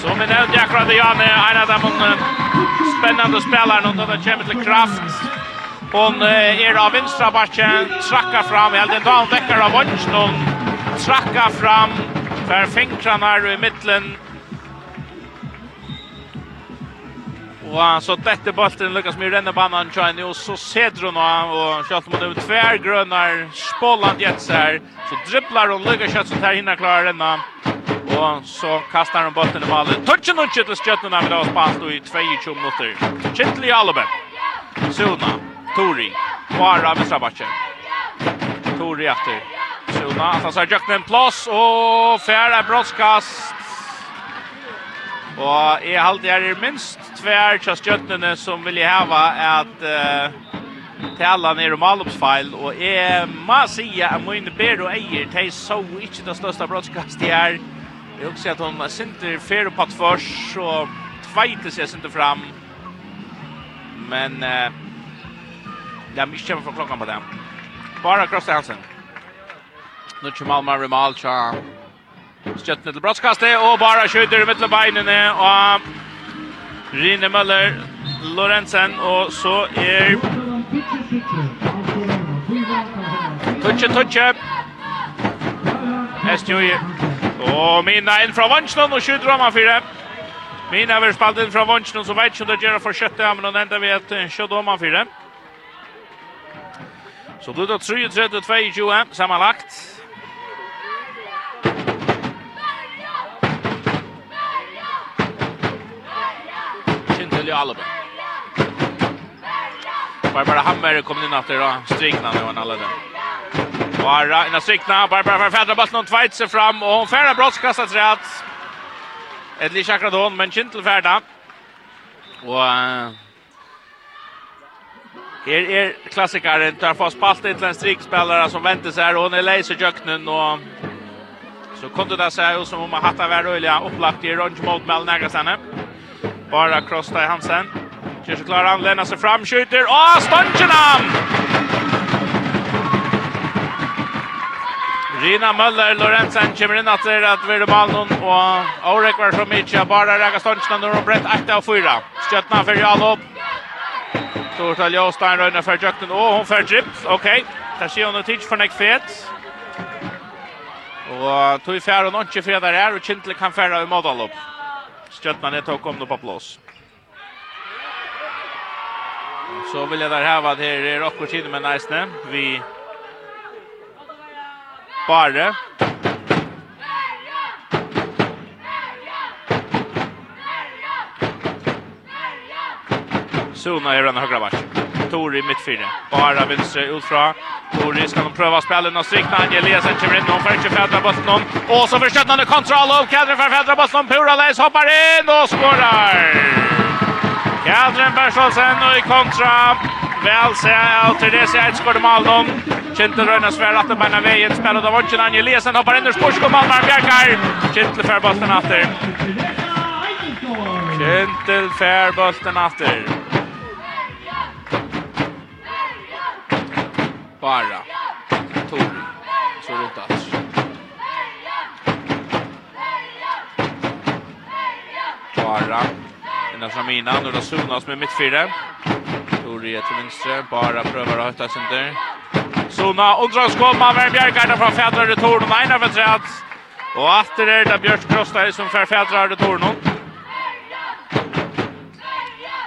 Som vi nämnde akkurat Janne, en av de spännande spelarna under det kommer till kraft. Hon är av vinstra backen, trackar fram, helt en dag väcker av Vonsson, trackar fram, för finkrarna i mitten. Och så detta bollen lyckas med rennebanan Johnny, og så ser hon och og kjøtt mot over grönar spåland gjett seg så dribblar hon lyckas kjøtt som hinna hinner klarer denne. Og så kastar han bollen i malen. Touchen och Kittel skjuter när vi då i 22 minuter. Kittel i Albe. Suna, Tori, Bara Mara Vestrabacke. Tori efter. Suna, han har jag en plats och färra broadcast. Og jeg halte er är minst til kastjötnene som vil jeg häva at uh, tala ner om allopsfeil, og jeg må si at mine ber og eier, de så ikke det største brottskastet her, Jag också att hon synter fair på pass för så tvajte sig inte fram. Men eh det är mycket för klockan på dem. Bara krossa Hansen. Nu kommer Malmö Rimal Charm. Stjøttene til brottskastet, og bara skjøter mitt til beinene, og Rine Møller, Lorentzen, og så er... Tutsje, tutsje! Estnjøy Og Mina inn fra Vansjnån og skjuter om han fire. Mina vil spalt inn fra Vansjnån, så vet ikke om det gjør for kjøttet, men hun enda ved et kjøtt om han fire. Så du tar 3-3-2-2 sammanlagt. Kintel i Alaba. Barbara Hammer kommer in efter då. strikna nu han alla där. Och Arra innan strikna. Barbara får fädra bollen och sig fram. Och hon färdar brottskastat rätt. Ett lite chakrat hon men Kintel färda. Och Her er klassikeren, tar fast spalt til en strikspelare som venter seg, og hun er leis i kjøkkenen, og så kunne det seg jo som om hatt av hver øyelig opplagt i rundt mot mellom Nægastene. Bara i Hansen. Kör så klarar han lämnar sig fram, skjuter. Åh, han! Rina Möller, Lorentzen kommer in att det att vi mal någon och Aurek var så mycket. Bara räcker Stangenam när de brett 8 och 4. Stötna för Jalop. Stor talja Jostein Steinröjna för Jökten. Åh, hon för drips. Okej. Där ser hon en tids för Nekfet. Och tog i fjärde och nånti fjärde här och Kintle kan färra i upp. Stjötna är tog om på plås. Så vill jag där häva att här är Rocco Kidde med Nice Vi Barre. Sona är den högra back. Tori mittfyrne. Bara vänster ut fra. Tori ska de pröva spelen och strikna han ger Lesen kommer in. Hon får inte fädra bollen. Och så försöker han kontra av. Kadren för fädra bollen om. Pura Leis hoppar in och skorar. Galdren Bergslåsen og i kontra. Vel se av Therese Eidsgård og Maldon. Kintel Røyna svär att beina av vägen. Spelad av Ottjen Angelesen. Hoppar in ur Sporsk och Malmar Bjerkar. Kintel fär bollen efter. Kintel fär bollen efter. Bara. Tor. Så rotas. Bara. Bara. Innan fram nu då Sunas med mittfyrre. Torje till vänster. Bara prövar att höta sin där. Sona undrar man med bjärkar från fädrare och Einar för träd. Och efter det där Björk Krosta som för fädrare Tornon.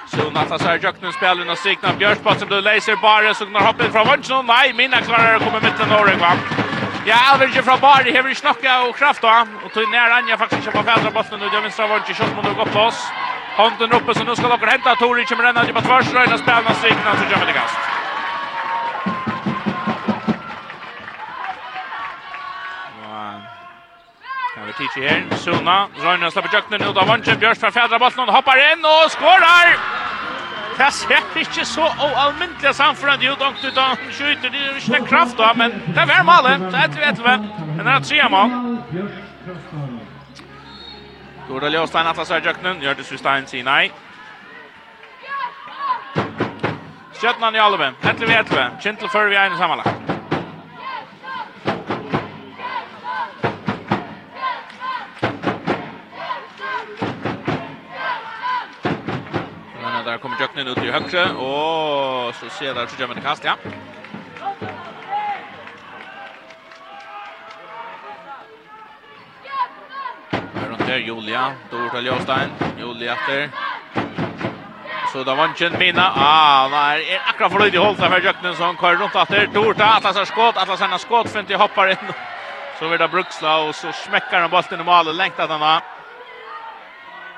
Sona tar sig Jöknen spelen och strikna. Björk på som du läser bara. Så kan hoppa från vänster. Nej, mina klarar att komma mitten Norge va. Ja, Alverge fra Bari hever snakka og kraft da. Og tog nær Anja faktisk ikke på fædra botten. Og det vinstra var ikke kjøtt mot å gå på oss. Hånden uppe så nu ska Locker hämta Toric kommer ända till på tvärs röjna spelna strikna så kommer det kast. Kan vi titta här. Suna röjna släpper jakten nu då vanchen Björs för fjärde bollen och hoppar in och skorar. Det ser inte så oallmäntliga samförande ut och utan skjuter det är inte kraft då men det är väl målet. Det är 1-1. Men det är tre mål. Gordali Ljøstein atlas er jøkkenen, gjør det Sustein sier nei. Skjøtnan i Alve, etter vi etter vi, Kintel før vi er inne sammenlagt. Men där kommer Jöknen ut i högre och så ser där så gör man kast, ja. Etter Julia, Dor til Jostein. Julia etter. Så da vann kjent Mina. Ah, nei, er akkurat for løyd i holdt av Jøknen som kører rundt etter. Dor til Atlas har skått, Atlas har skått, fint i hoppar inn. Så blir det Bruksla, og så smekker han bollen i malen, lengt at han har.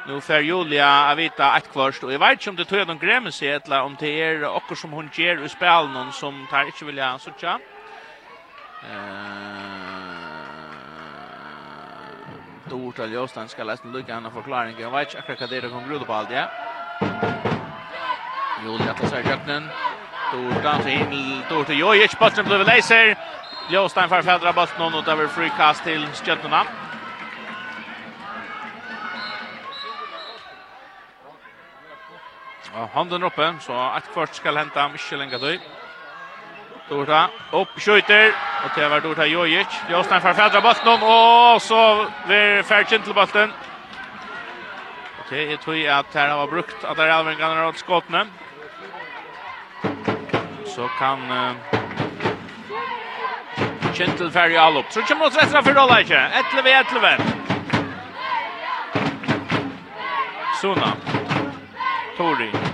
Nu fer Julia a vita ett kvarst, och jag vet inte om det tog de grämmer sig eller om det är också som hon ger i spelen, som tar ikke vilja suttja. Eh ord til Jostein skal lese lykke henne förklaring jag vet ikke akkurat det er kom grunnen på allt ja. Julia tar til seg kjøkkenen. Dorda til Dorda Jojic, Bøtten ble leiser. Jostein får fällra bollen och Bøtten og free cast till Stjärnorna. Og handen uppe så ett kvart ska skal hente Michel Engadøy. Dorta upp skjuter och det var Dorta Jojic. Jostan för fädra bollen och så blir Fergen till bollen. Och det är tror jag att här har brukt att det är Alvin kan åt skottne. Så kan uh, Kintel Ferry all upp. Så kommer mot rättra för Rolla inte. 11 11. Sona. Tori.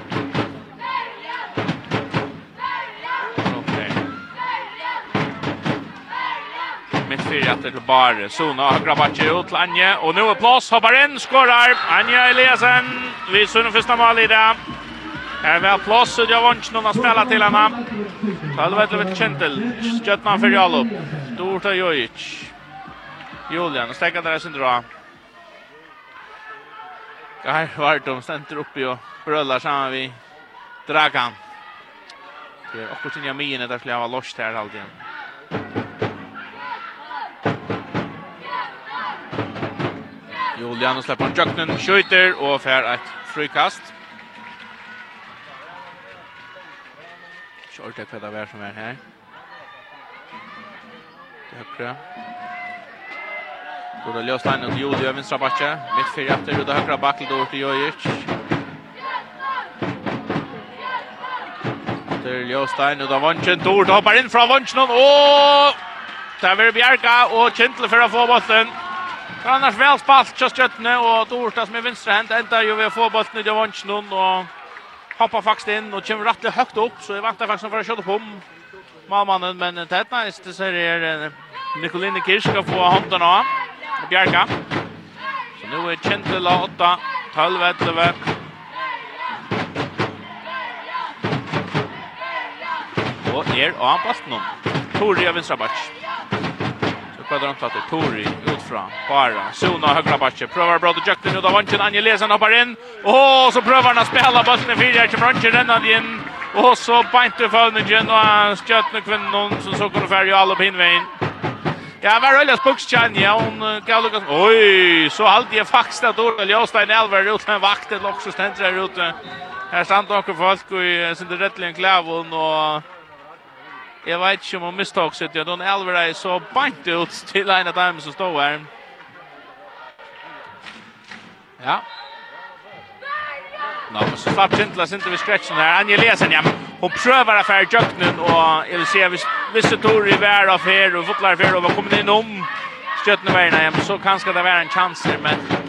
Jätte till Bar. Sona har grabbat ut till Anje. Och nu är plås. Hoppar in. Skårar. Anja Eliasen. Vi syns första mål i det. Här väl plås. Och jag vant någon att spela till henne. Själv ett litet kjentel. Skötman för Jalup. Dorta Jojic. Julian. Stäcka där sin dra. Här var de ständer uppe och bröllar samman vid Dragan. Det är också sin jaminen där skulle jag vara lost här alltid. Juliano släpper en jöknen, skjuter och fär ett frikast. Kör det kvälla vär som är här. Det högra. Då det löst han till Julio vänstra backe. Mitt fyra efter och högra backen då till Jojic. Till Jostein och då vanchen Tord hoppar in från vanchen och Där vill Bjerga och Kintle för att få bollen. Ja, annars väl spalt just Jötne och Dorta som är vänsterhänt ända ju vi får bollen i Jovansson och hoppar faktiskt in och kommer rätt högt upp så jag väntar faktiskt för att köra på om Malmannen men det tätt nice det ser är Nikolin Kirsch ska få handen av Bjarka. Så nu är Chandler 8 12 11 Og er av Bastnum. Tori av Vinstrabatch. Kvadrantlater, Tori, utfra, bara, Sona, högra backe, prövar bra, då jökte nu då vanchen, Anje Lesan hoppar in, och så prövar han att spela bollen i fyra, kommer Anje rännan in, och så bänt i fölningen, och han kvinnan, så så kunde färja alla på invägen. Ja, var öliga spukskjan, ja, hon gav Lukas, oj, så allt jag faktiskt att orda, Ljóstein Elver ut, men vaktet också ständer här ute. Här stand några folk i sin rättligen klävon, och Jeg vet ikke om hun mistok sitt, ja, Don elvera er så bant ut til en av dem som står her. Ja. Nå, no, så slapp Sintla, Sintla vid skretchen her. Anja Lesen, ja, hun prøver affær i jøkkenen, og jeg vil se, hvis visse tor i vær av här og fotlar fer, og kommer kommet inn om skjøttene verden, ja, så kanske det være en chanser, men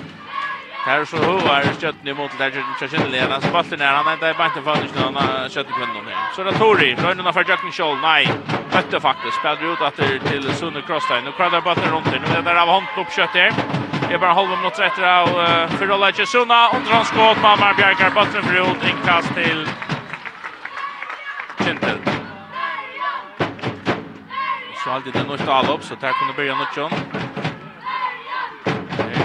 Här så hovar skjøtten imot där Jordan Chachin Lena. Så bollen är han inte i banken för nu när skjøtten kvinnan här. Så det Tori, rönna för Jack Scholl. Nej, mötte faktiskt. Spelar ut åter till Sunne Crosstein. Nu kradar bollen runt. Nu är där av hand upp skjøtt här. Det är bara halva minut rätt där och för av Fyrola Sunna Under hans skott Mamma Bjarkar bollen för ut inkast till Kintel. Så alltid det något upp så där kunde börja något John.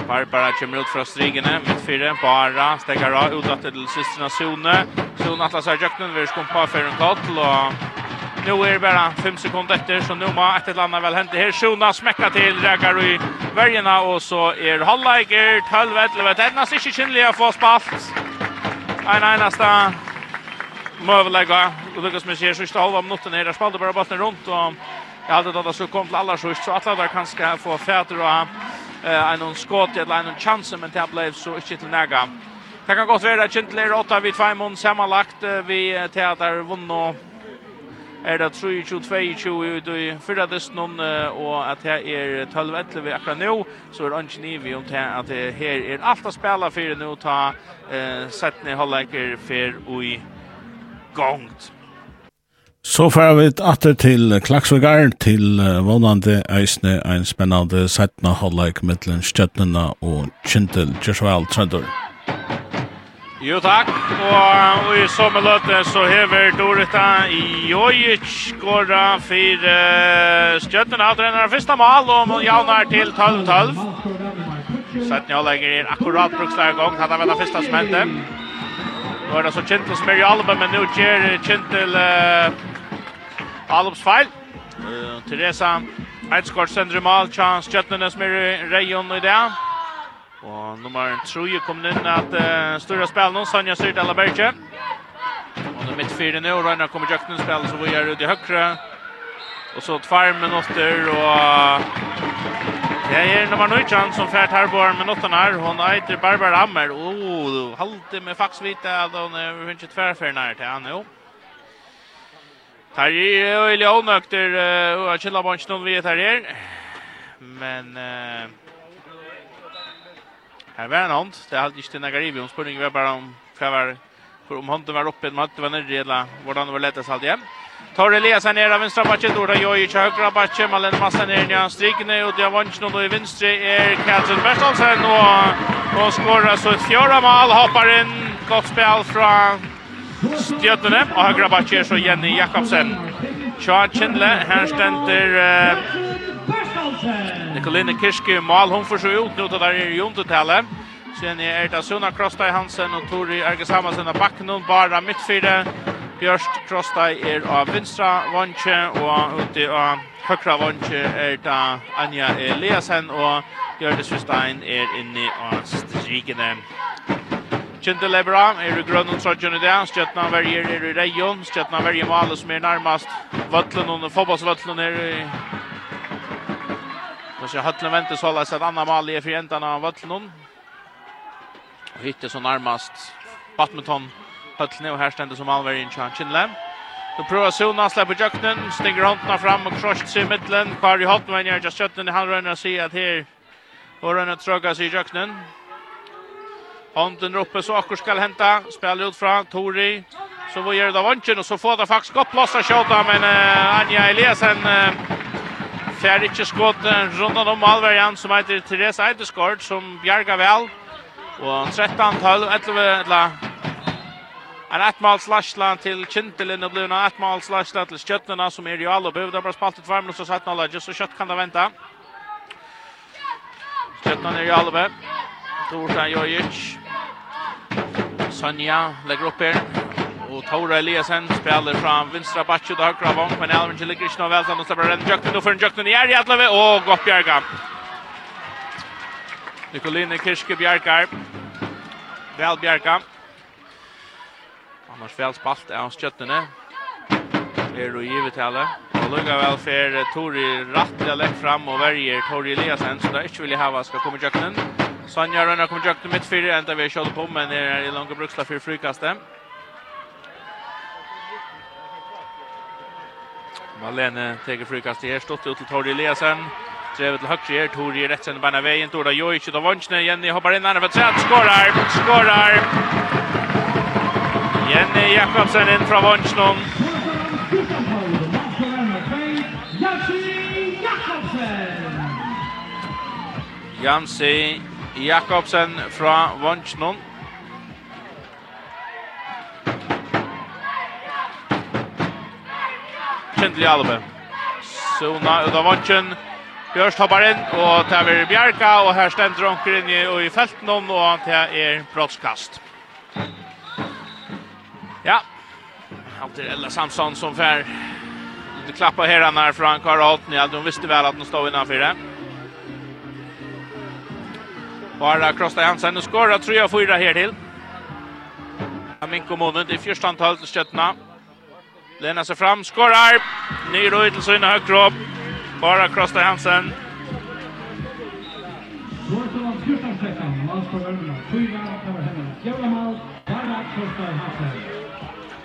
Barbara kommer ut fra strigene, mitt fire, bara, stekker av, utdatter til systrarna Sone. Sone atlas her jøkken, vi er skumpa for en kall, og nå er det bare fem sekunder etter, så nå må et eller annet vel hente her. Sone smäcka til, reker i vergene, og så er halvleiker, 12-11, det er nesten ikke kynlig å få spalt. En eneste møvelegger, og Lukas Messier, siste halva minutter her, der spalte bare botten rundt, og Jeg hadde da det så kom til aller sørst, så alle der kan få fæter og eh en skott eller en chans men det blev så inte till näga. Det kan gott vara att Kintler 8 vid 5 mån sammanlagt vi teater vunn och är det 3-22 ut i fyrra distnon och at det är 12-11 vi akkurat nå så är det inte ni vi om det att det här är allt att spela för nu ta eh, setne halvleker för och i gångt. Så får vi atter til Klaksvegar, til uh, vannande eisne, en spennende setna halvleik mittelen Stjøtnena og Kintel, Joshua Trøndur. Jo takk, og, i samme løte så hever Dorita i Jojic skåra for uh, Stjøtnena, er første mål, og javnar til 12-12. Setna halvleik er akkurat bruksleir gong, hadde vel det første smente. Nå er det så Kintel som er i albumen, men nå gjør Kintel... Uh, Alopsfeil. Uh, Teresa Eidsgård sender mal, Chans Jøtnenes med Reion i det. Og nummer 3 kom inn at uh, stora spel nå, Sonja Syrt eller Berge. Og det er midt fire nå, Ragnar kommer Jøknen spil, så vi er ute i høyre. Og så tvær minutter, og Det er nummer 9 som fært her på minutten her. Hun eiter Barbara Hammer. Åh, oh, halte med faktisk vite at hun er ikke tverrferd nær til han, jo. Her er jo Ilja Onøkter og uh, Kjella Bansjen vi vet her er. Men uh, her var en hånd. Det er ikke denne Garibi. Hun spør ikke bare om hva var for om hånden var oppe, om hånden var nere, eller hvordan det var lettest alt hjem. Tar Elias her nere av venstre bakke, Dora Jojic av høyre bakke, Malen Massa nere nere av strikene, og Diavansjen og i venstre er Katrin Bertalsen, og, og skårer så et fjøra mal, hoppar inn, godt spill fra Stjøtene, og høyre bakke er så Jenny Jakobsen. Tja Kindle, her stender uh, Nikoline Kirske, Mal, hun får så ut nå til der i Jontetallet. Sen er det Suna Krostai Hansen og Tori Erges Hamansen av bakken, bara midtfire. Bjørst Krostai er av vinstra vantje, og ute av høyre vantje er det Anja Eliasen, og Gjørdes Hustein er inne av strikene. Kjent det bra. Er grønn og sorgen i det. Stjøtna verger er i Reion. Stjøtna verger med alle som er nærmest vøtlen og fotballsvøtlen er i... Nå ser Høtlen ventes holde seg et annet mal i fjentene av vøtlen. Og hittet så nærmest badminton Høtlen og her stender som alver inn til Kjentlev. Då prövar Sona släppa jakten, stänger hantarna fram och krossar sig i mitten. Kvar i hotten men jag just köttet i handrörna sig att här och rönna tröga sig i jakten. Hånden er uppe så akkur skal henta. Spelar ut fra Tori. Så vi gjør det vanchen og så får det faktisk godt plass av kjøta, men uh, Anja Eliasen uh, fär ikke skått uh, rundt om Alvarian som heter Therese Eideskort som bjargar vel. Og 13 12 11 eller En ettmål slashla til Kintelin og blivna ettmål slashla til Skjøttene, som er i alle bøv. Det er bare spalt ut tvær og 17 alle, just så kjøtt kan det vente. Skjøttene er i alle bøv. Torta Jojic. Sonja lägger upp här. Och Tora Eliasen spelar fram vinstra backen och högra vång. Men Elvin Alvin Gillikrishn och Välsan och släpper en Jökten. Då får en Jökten i är i Jadlöve och gott bjärga. Nikoline Kirske bjärgar. Väl bjärga. Annars väl spalt är hans skjöttene. Er och givet alla. Och lugga väl för Tori rattliga lägg fram og verger Tori Eliasen. Så det är inte vill jag hava skal komme i Jökten. Sanja Rønner kommer direkt til midtfyrir, enda vi har kjølt på, men det er i lange bruksla for frikastet. Malene teker frikastet her, stått ut til Tori Eliasen. Drevet til høyre her, Tori i rettsende beina veien, Dora Jojic ut av vansjene, Jenny hoppar inn, han er for tredje, skårar, skårar! Jenny Jakobsen inn fra vansjene. Jamsi Jakobsen fra Vansjnån. Kjentlig Albe. Sona ut av Vansjnån. Bjørst hoppar inn, og det er Bjerka, og her stender onker inn i, i felten og det er brottskast. Ja, alltid Ella Samson som fær. Det klappar herrarna från Karl Holtny, de visste väl att de stod innanför det. Bara Krosta Hansen och skorar 3-4 här till. Aminko Monen i första antal till Stötna. Lena sig fram, skorar. Ny röj till sina högkropp. Bara Krosta Hansen.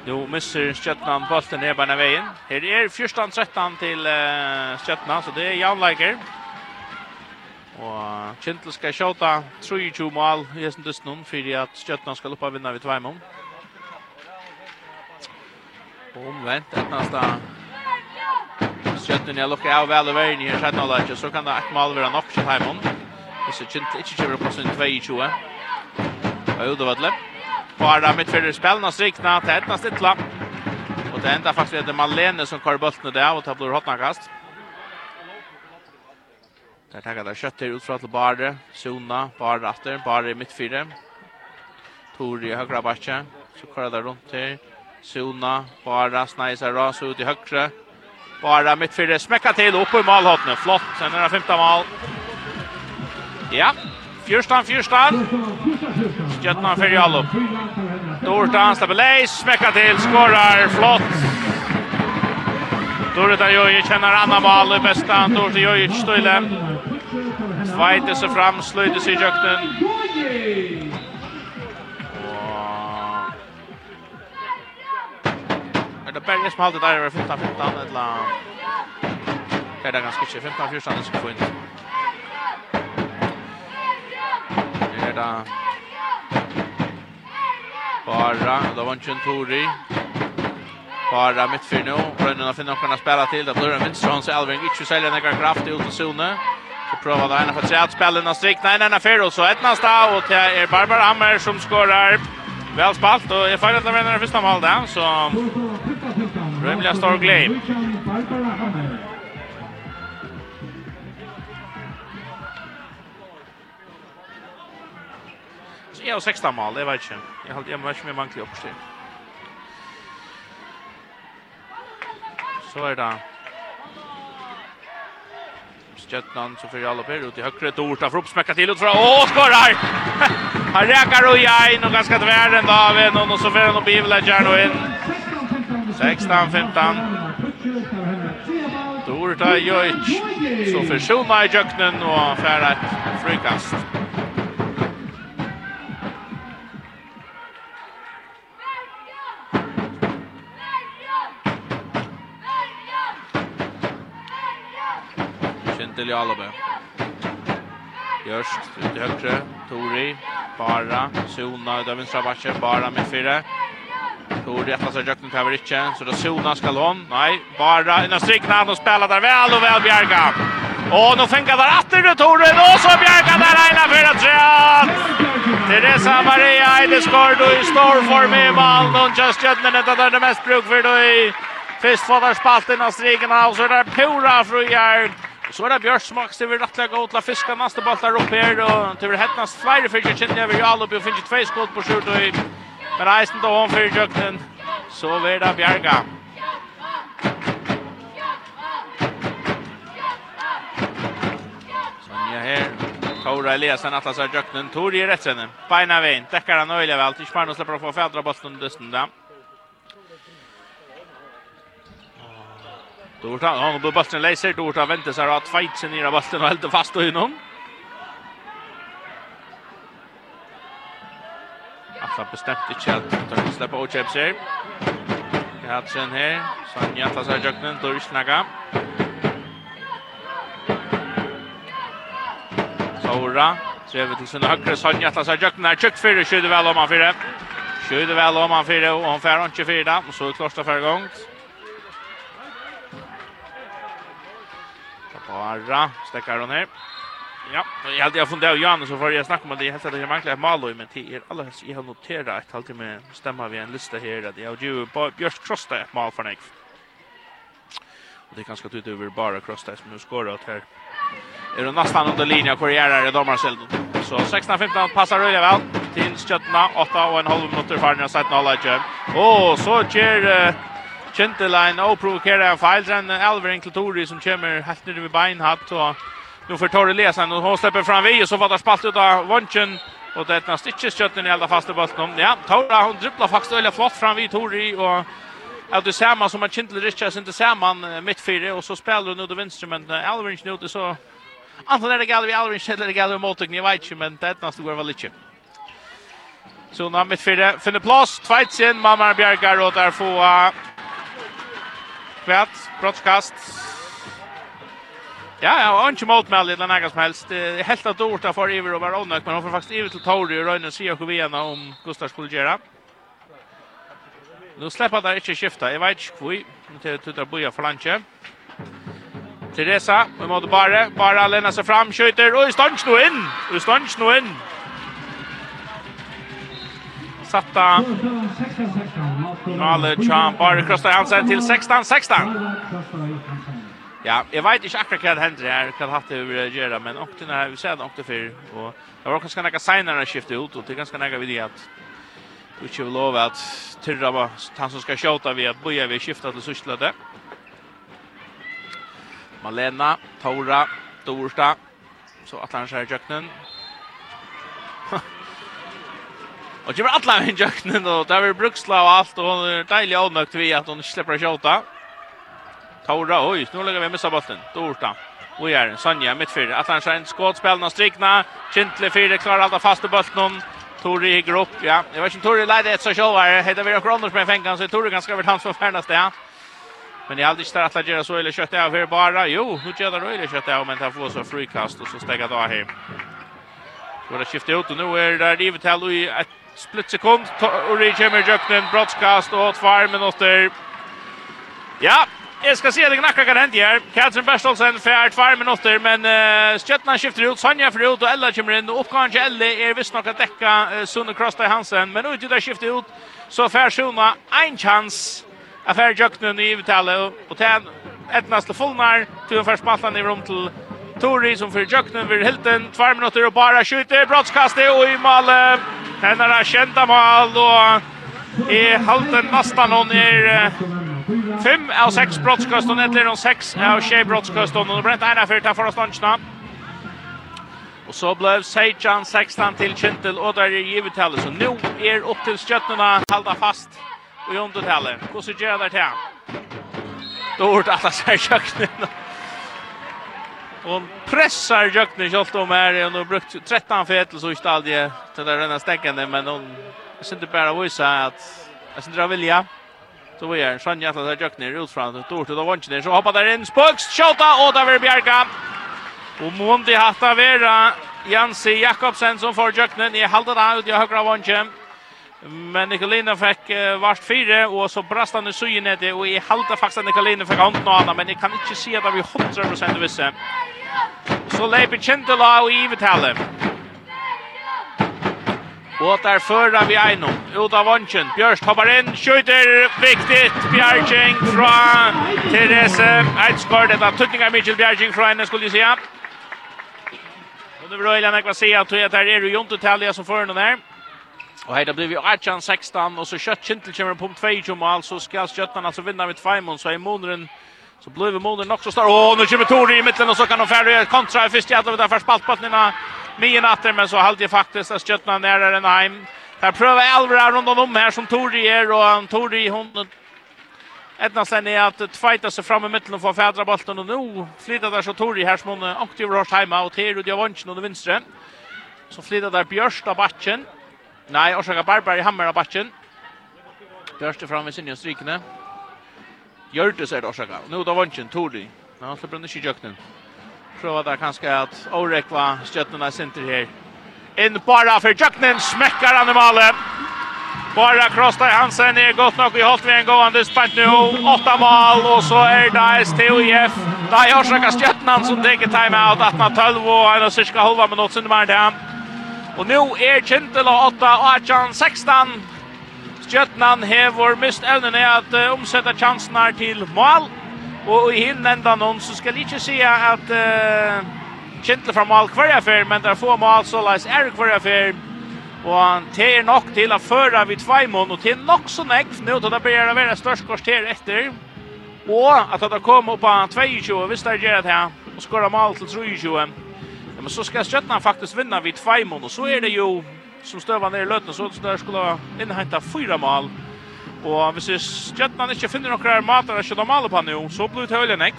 Nu missar Stjötnan bollen ner bara vägen. Här är första 13 till uh, Stjötnan, så det är Jan Leiker. Og Kjentel skal sjåta 23 mål i hessen dysten hun, fyrir at Stjøtna skal oppa vinna vid Tveimon. Og omvendt, et nasta Stjøtna er lukka av vel og veien i her sjøtna lage, så kan det et mål være nok til Tveimon. Hvis Kjentel ikke kjøver på sin 22. Og Udovedle. Bara mitt fyrir spelna strikna, til etna stitla. Og det enda faktisk er det Malene som kvar bulten i det, og det blir hotnakast. kast. Der tackar där kött ut fra til Bare. Sona, Bare atter, Bare i mittfältet. Tori i høyre backen, så kollar där rundt her. Sona, Bare, Sneisa, ras ut i högra. Barre mittfältet smekka til, oppe i malhåttene. Flott, sen er det femte mal. Ja, Fyrstan, fyrstan. Stjärnan för Jallo. Dortan släpper smekka til, till, skorar, flott. Dorita Jojic känner Anna Mal i bästa. Dorita Jojic stöjle. Svajte sig fram, slöjde sig i jökten. Er det Berge som halvdelt er över 15-15 eller... Er det ganske ikke, 15-14 det ska få. Er det... Bara, det var inte en Tori. Bara mitt för nu. Brönnen har finnat kunna spela till. Det blir en vinst. Hans Elving inte säljer några kraft ut till zonen. Så prövar det ena för att att spelen har strikt. Nej, nej, nej, Och Så ett nästa. Och det är Barbara Hammer som skårar. Väl spalt. Och jag får att det vinner första mål där. Så rymliga stor glädje. Så jag har 16 mål. Det vet jag inte. Jag har inte med manklig uppstyrt. Så er det Stjøtnan så för alle per ut i høyre Dorta for oppsmekka til utfra Åh, skorar! Han rekar og jein og ganske tver enn David og så för han opp i Vledgeren og inn. 16-15 Dorta Jøyc så fyrir Sjona i Jøknen og fyrir et frikast till Alabe. Görst ut till högre. Tori. Bara. Sona utöver vinstra backen. Bara med fyra. Tori efter sig Jöknen täver inte. Så då Sona ska hon. Nej. Bara innan strikna. Och spelar där väl och väl Bjerga. Och nu fänkar där åter Tori. Och så Bjerga där ena fyra trean. Teresa Maria Eideskård och i stor form i Malmö. Och just det är det mest bruk för då i Fyrst får där spalt av striken av så där Pura frujar Så er det Bjørs Max, det vil rettelig gå til å fiske neste ball der oppe her, og det vil hettnes flere fyrir kjentlig over Jalop, og finner tve skål på skjort, og med reisen til hånd fyrir kjøkkenen, så vil det Bjerga. Sonja her, Tora Eliasen atlas av Jøkken, Tori i rettsenden, beina veien, dekker han øyelig vel, ikke bare nå slipper å få fædra bolten under dysten da. Ja. Dorta, han har bollen läser Dorta väntar sig att fight sig ner av bollen och helt fast och inom. Alltså bestämt inte att ta släppa och chips här. Katsen här, Sanja tar sig jakten då snaga. Saura, Trevet till sin høyre, Sonja tar seg jøkken her, tjøkt fire, skjuter väl om han fire. Skjuter väl om han fire, och han fær inte fire da, og så klart det fire. Sara stekkar hon her. Ja, og jeg hadde jeg funnet av så får jeg snakke om det. jeg helt sett at jeg mangler et malo men min er Jeg, alle, jeg har noteret et halvtid med stemmer vi en liste her, at jeg har jo Bjørst Krosta et mal for meg. Og det er ganske tydelig over bare Krosta som nu skårer ut her. Er det nesten under linja hvor jeg er i dommerselden. Så 16-15 passer Røyja vel til Skjøttena, 8 og en halv minutter for den 17 halvleitje. Og så kjer uh, Kjentelein og provokerer en feil, sen Alvering til Tori som kommer helt nere vid beinhatt, og nu får Tori lesen, og hun slipper fram vi, og så var det spalt ut av Vonchen, og det er et stikkes i alle faste bollen. Ja, Tora, hun dribler faktisk veldig flott fram vi Tori, og att du ser man som att Kintel Richards inte ser man mittfyre och så spelar du nu av venstre, men Alvin nu det så Antingen er det Galvi Alvin eller det Galvi jeg vet ikke, men det är nästan går vel ikke. Så nu mittfyre finner plats, tvåtsen, Mamma Bjergar og der får Kvært, brottskast. Ja, ja, og ikke motmeld eller noe som helst. Det er helt at ordet er Iver og var åndøk, men han får faktisk Iver til Tori og Røyne sier vi vena om Gustav skulle gjøre. Nu släpper där inte skifta. Jag vet inte kvui. Nu till att Tutar Boja för lunch. Teresa, vi måste bara bara lämna sig fram, skjuter och i stans nå inn! I stans nå inn! Satta. Nale Chan bara krossar Hansen till 16 16. Ja, jag vet inte akkurat vad det händer här. det haft det över göra men också när vi ser det också för och det var ganska några signar att skifta ut och det är ganska några vid det att du inte vill lova att tyrra var han som ska skjuta vi att boja vi skifta till sysslade. Malena, Tora, Dorsta, så att han skär jöknen. Och det var alla i jöknen och där var bruksla och allt och hon är dejlig avnökt vid att hon inte släpper tjata. Tora, oj, nu lägger vi missa bollen. Dorta. Och är Sanja Att han Schein skådspelna strikna. Kintle fyra klarar alla fasta bollen. Tori i grupp, ja. Jag vet inte Tori leder ett så självare. Heter vi Kronors med fänkan så Tori ganska över hans förfärnas det. Men jag aldrig inte att göra så eller kött av här bara. Jo, nu gör det röjligt kött av men han får så frikast och så stäcka då här. Så det skiftar ut och nu är det där livet här i ett splittsekund, Uri kommer jöknen kjøkkenen, brottskast og tvær. Ja, jeg skal se at det knakka kan hende her. Katrin Berstolsen fær tvær minutter, men uh, Stjøtland skifter ut, Sonja fyrir ut og Ella kommer inn, og til Ella er visst nok at dekka uh, Sunne Krosta Hansen, men ut i det skifter ut, så fær Suna ein chans av fær i kjøkkenen i uttalet, og til Etnas til Fullnar, til hun fær spaltan i rom til Tori som för Jöknen vid Hilton. Två minuter och bara skjuter. Brottskastet och i mål. Den är kända mål och i halten nästan hon är fem av sex brottskast och nettler hon sex av tjej brottskast och nu brent ena för ta för oss lunchna. Och så blev Sejan 16 till Kintel och där är givet heller så nu är upp till skjuttarna hålla fast och jondet heller. Hur så gör det här? vart alla sig köknen. Hon pressar Jökner kjolt om här. och har brukt 13 fetel så i stadie till den rena stäckande. Men hon jag syns inte bara visa att jag syns inte vilja. Så vi är Sjönja att det Jökner ut från ett ord till vanchen. Så hoppar där in Spöks. Tjota och där vill bjärka Och Mondi hatta vera Jansi Jakobsen som får Jökner. Ni halda där ut i högra vanchen. Men Nikolina fick uh, vart fyra och så brast han i sugen synet och i halta faktiskt att Nikolina fick hand någon annan men jag kan inte se att vi 100% visse. Så Leipi Kjentela og Ivetale. Og der fører vi Eino, ut av vansjen. Bjørst hoppar inn, skjøyter, viktig, Bjergjeng fra Therese Eidsgård. Dette er tøtning av Mitchell Bjergjeng fra henne, skulle jeg si. Og det vil jeg kva si at det er jo jontetallet som fører noen der. Och här det blir vi 18-16 och så kött Kintel kommer på 2 mål så ska Sköttan alltså vinna med 5 så är Monren så blir Monren också star. Åh nu kommer Tori i mitten och så kan de färre kontra i första jävla där för spaltbottnarna Mien natten men så halde faktiskt att Sköttan är där heim. hem. Där prövar Elvra runt om här som Tori är och Tori hon Etna sen är att fighta sig fram i mitten och få fädra bollen och nu flyttar där så Tori här som hon aktiv rush hemma och Teru Diavanchen och det vänstra. Så flyttar där Björsta backen. Nei orsaka Barbar i hammer av backen. Dörste fram med sinne och strykene. det är det orsaka. Nu då vanchen, Tordi. Ja, han släpper inte i jöknen. Prova där kanske att Orekva stötterna center här. In bara för jöknen, smäckar han i malen. Bara Krosta Hansen är gott nog i hållt vid en gående spant nu. Åtta mål och så är det STUIF. Det är orsaka stötterna som tänker timeout 18-12 och en och cirka halva minut sin mer där. Og nu er Kintela 8 og 18 16. Stjøtnan hever mist evnen er at uh, omsette chansen her til mål. Og i hinn enda noen så skal jeg ikke si at uh, Kintela fra mål hver affær, men der få mål så leis er hver affær. Og det er nok til å føre vid tveimån, og til nok så nekv nå til det blir å være størst kvarter etter. Og at det kommer opp av 22, hvis det er gjør det her, og skårer mål til 23 men så ska Stjärnorna faktiskt vinna vid Tvejmon och så är det ju som stövar ner i löten så där skulle inhämta fyra mål. Och hvis Stjärnorna inte finner några matar så skjuta mål på nu så blir det höllen ekv.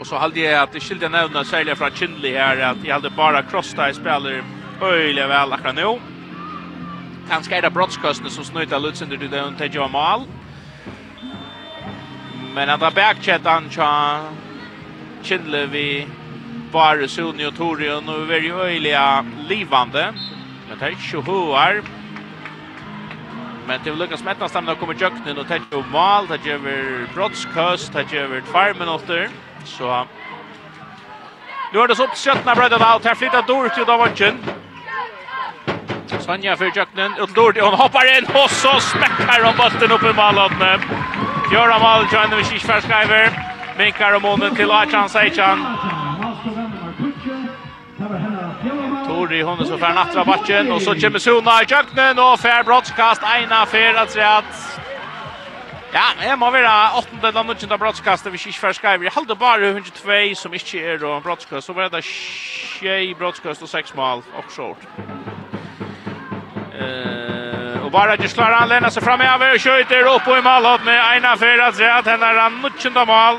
Och så hade jag att det skilde nämna särskilt från Kindley här att jag hade bara crossa i spelar öliga väl akkurat nu. Kanske är det brottskosten som snöjtar Lutzinder till det hon tar mål. Men han tar backchat han Kindle vi bara Sunni och Torion och väldigt öjliga livande. Men det er ikke hoar. Men det Lukas stemmen stämna kommer jöknen og tätt och mal. Det gör vi brottskust, det gör vi tvär minuter. Så nu er det så opp til upp sköttna bröderna och här flyttar Dorothy och Davanchen. Sanja för jöknen, ut Dorothy hon hoppar in och så smäckar hon bulten upp i malhållande. Fjöra mal, Joanne Vishishvar Skyver. Minkar och månen till Aichan Seichan. Tori hon så för nattra backen och så kommer Sona i köknen och fair brottskast ena färd att säga att Ja, jeg må være 8. eller 9. brottskastet hvis ikke først skriver. Jeg halde bare 102 som ikke er en brottskast, så var det 6 brottskast og 6 mål, offshore. Eh, og bara just klarar han lämnar sig fram över och skjuter upp i mål med ena för att se att henne rann 19 mål.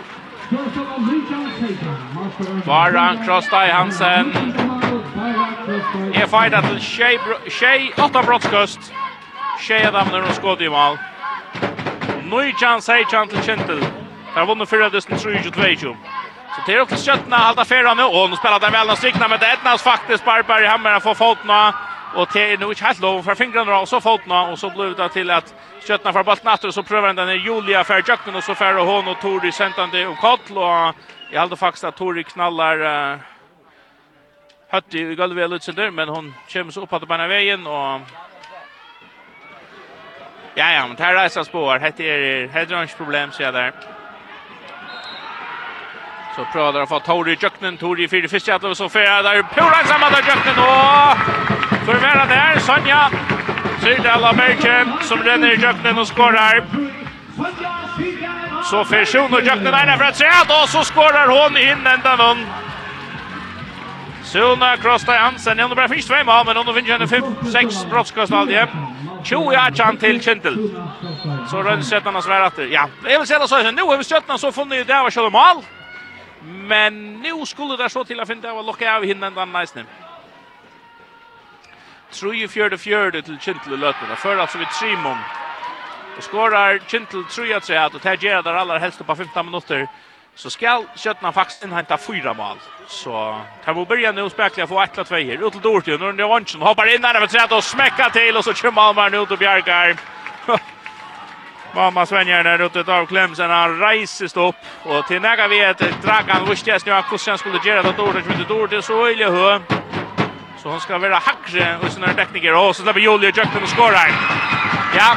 Baran Krostai Hansen. Er fightar til Shea, Shea, åtta brottskust. Shea damner og skåd i mal. Nujjan Seichan til Kjentil. Der vunner fyrra dysten 3-2. Så det er oppe skjøttene, halda fyrra nu. Og nu spelar den vel, og strikna med det. Etnas faktisk Barbar i hammeren får fotna. av. Och det är nog inte helt lov för fingrarna och så fotna och så blev det till att köttna för bollen efter så prövar den där Julia för Jackman och så för hon och Tori sentande och Kotl och jag hade faktiskt att Tori knallar uh, Hatti i golvet lite där men hon kommer så upp på den vägen och Ja ja, men det här är spår. Det är headrunch problem så jag där. Så prövar de att få Tori i Tori i fire første, och så fyrer där Pura samma där Jøknen, och Så er det mer der, Sonja. Syrdal av Bergen som renner i Jøknen og skårer. Så får Sjon og Jøknen der fra tredje, og så skårer hun inn enda vann. Sona Krosta Hansen, hon bara finns två mål, men hon vinner henne 5-6 brottskast aldrig. 20 achan till Kintel. Så rönn sättarna svär efter. Ja, jag vill säga så här, nu har vi stöttarna så funnit det var själva mål. Men nu skulle det så till att finna det var locka av hinnan den nästan. Nice 3 4 4 till Kintel i lötena. För alltså vid Simon. Och skorar Kintel 3 att säga att det Gerard där allra helst på 15 minuter. Så skall Köttna faktiskt inhämta fyra mål. Så tar vi börja nu spekla få ett eller två här. Ut till Dorty och Norne Johansson hoppar in där med trädet och smäckar till och så kör Malmar nu ut och bjargar. Mamma svänjer där ute av Klemsen. han rejses upp och till näga vet Dragan visste jag nu att Kusen skulle göra det Dorty inte Dorty så illa hö. Så hon ska vara hackre och sina tekniker. Och så släpper Julia Jökten och skorar. Ja.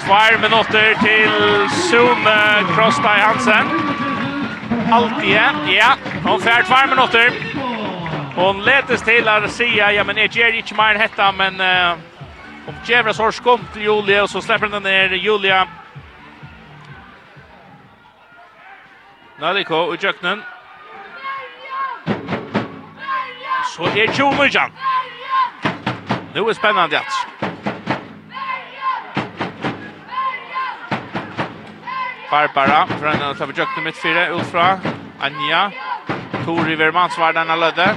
Tvær minuter till Sune Krosby Hansen. Alltid, ja. Hon färd tvær minuter. Hon letes till å si, ja men jeg gjør ikke mer hetta, men uh, om Jevras har skumt till Julia och så släpper den ner Julia. Naliko och Jökten. Så er er Tjomurjan. Nu er spennende att. Barbara, för en tar vi jökte mitt fyra, Ulfra, Anja, Tori Vermans var denna lödde.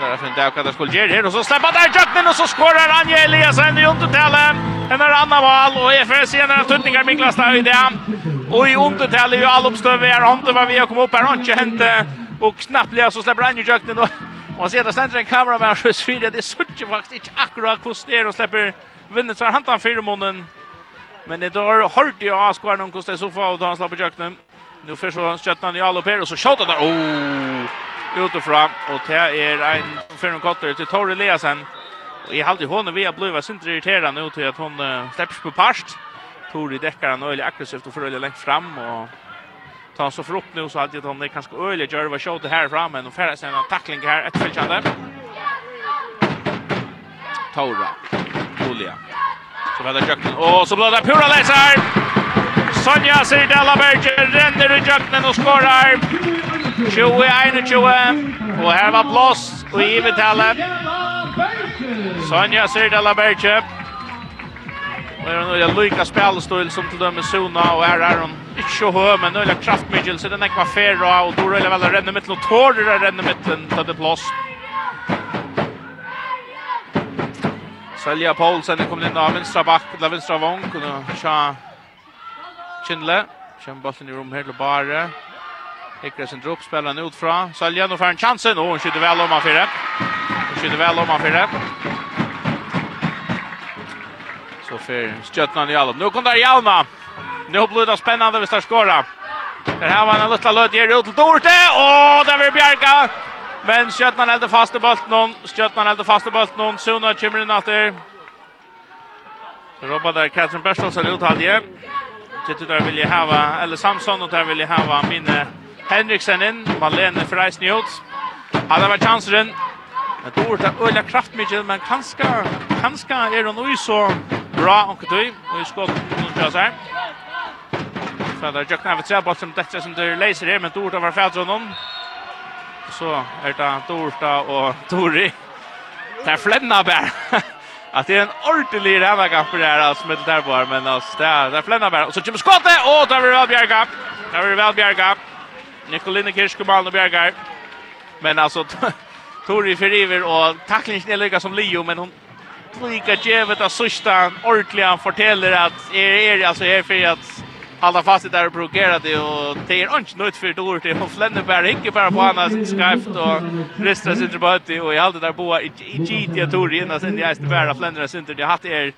Där finns det avkattar skuldger här och så släpper där jökten och så skårar Anja Eliasen i undertalen. En är annan val och EFS igen är tuttningar Miklas där i det. Och i undertal är ju all uppstöv han det var vi har kommit upp här. Hånden hände. Och knappt blev så släpper han ju jökten. Och man ser att det ständer en kamera med hans fyra. Det suttjar faktiskt inte akkurat kost ner och släpper vinner Så han tar fyra månaden. Men det har hårt ju avskvar någon kost så soffa och då han släpper jakten Nu först så sköttar han i all upp och så tjatar där. Oh! Utifrån. Och det är en fyra kotter till Torre Leasen. Och i har alltid vi har blivit sindri irriterande ut till att hon släpps på parst. Tori dekkar han öle aggressivt och föröle längt fram och tar han så för upp nu så hade han det kanske öle gör vad shot det här fram men och färra sen en tackling här ett fällande. Tora. Julia. Så väl jacken. Och så blir det pura läsar. Sonja Sirdella Berger renner i jacken och skorar. 21-21. Och här var blås och i vitale. Sonja Sirdella Berger. Och är en öliga lika spelstil som till dömer Sona, och är är hon inte så hög men öliga kraftmedel så den är kvar fair och då rullar väl ränner mitt och tårer det ränner mitt till det plats. Sölja Paulsen kommer in av vänstra back eller vänstra vång och nu tja Kindle. Kjem bollen i rum her til Bare. Hickersen dropp spelar ut fra. Selja, nå får en chansen och hon skjuter väl om han fyra. Skjuter väl om han fyra. Så för Stjötnan i alla. Nu kommer där Jalma. Nu blir det spännande hvis det skåra. Där här var en liten löd ger ut till Dorte. Åh, där vill Bjarka. Men Stjötnan hällde fast i bulten. någon. Stjötnan hade fast i bulten. någon. Suna kommer in efter. Robba där Katrin Berstås är ut halvje. Tittar där vill jag hava, eller Samson och där vill jag hava minne Henriksen in. Malene Freis Njots. Han har varit chansen. Men Dorte har öliga kraftmidgel, men kanska, kanska är hon nu så bra och du och skott mot Jasser. Fäder Jackna vet jag bara som detta som det läser här men Dorta var färdar honom. Så är det Dorta och Tori. Det är flänna bär. Att det är en ordentlig rävarkamp det här alltså med där bara men alltså det är flänna bär och så kommer skottet och där vill väl bjärga. Där vill väl bjärga. Nicoline Kirschkomal och Bjerga. Men alltså Tori Feriver och tacklingen är lika som Leo men hon lika givet att sista ordentliga fortäller att är er, er, alltså är för att hålla fast det där och provocera det och det är inte nöjt för dåligt det och bara inte bara på annars skrift och ristar sig till bara och jag hade där boa i GT Tour innan sen jag är bara Flenneberg center det har det är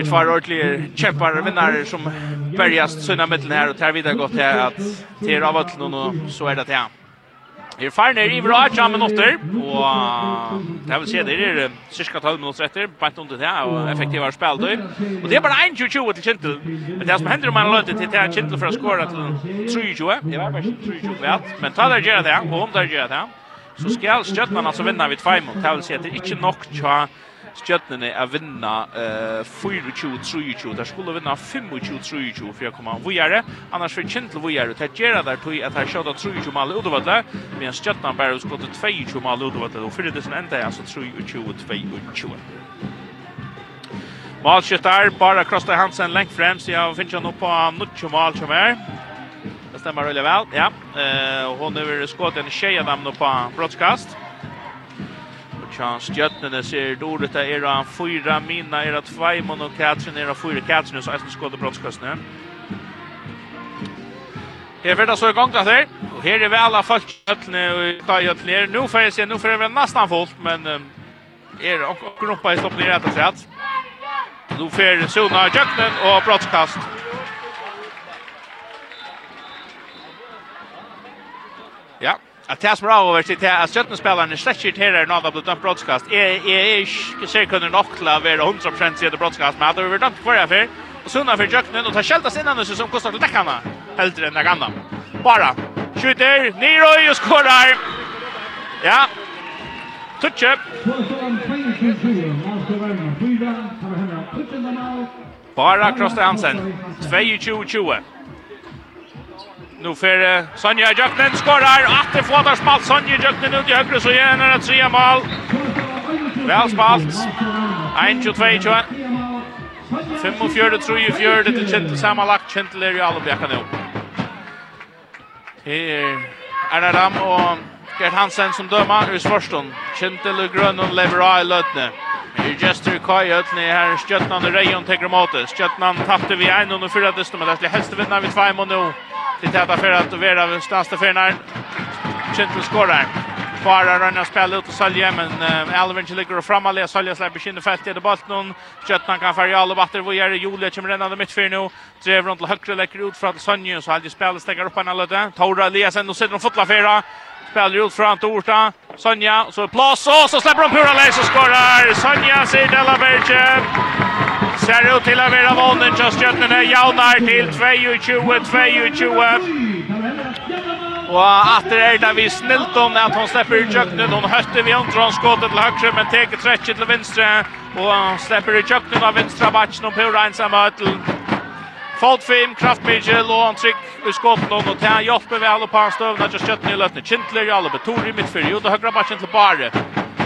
ett par ordentliga kämpar vinnare som bärgast sina mitten här och tar vidare gott här att till av att nu så är det här Vi er ferdig ned i bra 20 minutter, og det vil si det er cirka 12 minutter etter, bare under det, og effektivere då. Og det er bare 21-20 til Kintel. Men det som hender om han løter til det er Kintel for å skåre til 3-2. Det var bare 23 vet, men ta der gjør det, og om der gjør det, så skal Stjøtman altså vinna vid 5, det vil si at det er ikke nok til Stjøtnene er vinna uh, 24-23, der skulle vinna 25-23 for å komme av vujere, annars for kjentel vujere, det gjør der tog at her kjøtta 23 mal udovedle, men Stjøtnene bare skått 22 mal udovedle, og fyrir det som enda er altså 23-22. Malskjøttar, bara Krosta Hansen lengt frem, så jeg finner han opp på Nutsjo Mal som er. Det stemmer veldig vel, ja. Uh, hon er skått en tjej av dem nå på brottskast. Ja. Tja, stjötnene ser dåligt där är han fyra, mina är att två, Mon och Katrin är att fyra, Katrin så är det skåd och brottskastning. Her verda så i gang da Här är väl alla folk kjøttene och ta kjøttene ner. Nu får jag se, nu får jeg väl nästan fullt men um, er och knoppa i stopp ner rett og slett. Nå får Sona i kjøkkenen og brottskast. Att det som är av det är att sköttenspelaren är släckt irriterare när det blir dömt brottskast. Jag är inte säker kunde nog till vara 100% sidan brottskast, men att det blir dömt kvar för och sunna för jöknen och ta skälta sin annars som kostar till täckarna. Helt än några andra. Bara skjuter, Niro och skorar. Ja. Touch up. Bara Krosta Hansen. 22-20. Nu för Sonja Jöknen skorar. Att det får där spalt Sonja Jöknen ut i högre så igen är det tre mål. Väl spalt. 1-22-21. ju fjörde till Kjentel sammanlagt. Kjentel är ju alla bjäkar nu. Här är det Ram och Gert Hansen som dömer ur Svarstånd. Kjentel och Grön och Leverai Lötne. Her Jester Kai Ötni her Stjøtnan og Reion Tegramotis. Stjötnan tappte vi 1-0 og fyrra dysten, men det er helst vinna vi 2 og nu. Det täta för att vara stasta för när Chintel skorar. Fara rönna spela ut och sälja, men uh, Alvin ligger fram alla sälja släpper sin fält i bollen Köttan kan färja alla batter vad gör Julia kommer redan mitt för nu Drev runt till högre läcker ut för att Sonja så Alje spelet stäcker upp en alla där Tora Eliasen och sitter de fotla fyra spelar ut från Torsta. Sonja så plats och så släpper de pura läs och skorar. Sonja Sidela Berge Ser ut till att vara vånden så stötten är jaunar till 22-22. Og atter er det vi snilt om at hon slipper ut köknen. Hon hötter vid omtrån skottet til høyre, men teker träcket til venstre. Og slipper ut köknen av venstre batchen och pura ensamma ötel. Falt fem kraftmidjel och han tryck i skottlån och till hjälper vi alle på hans stövna. Just köttet i løtene. Kintler i alle, betor i. Jo, det høyre batchen til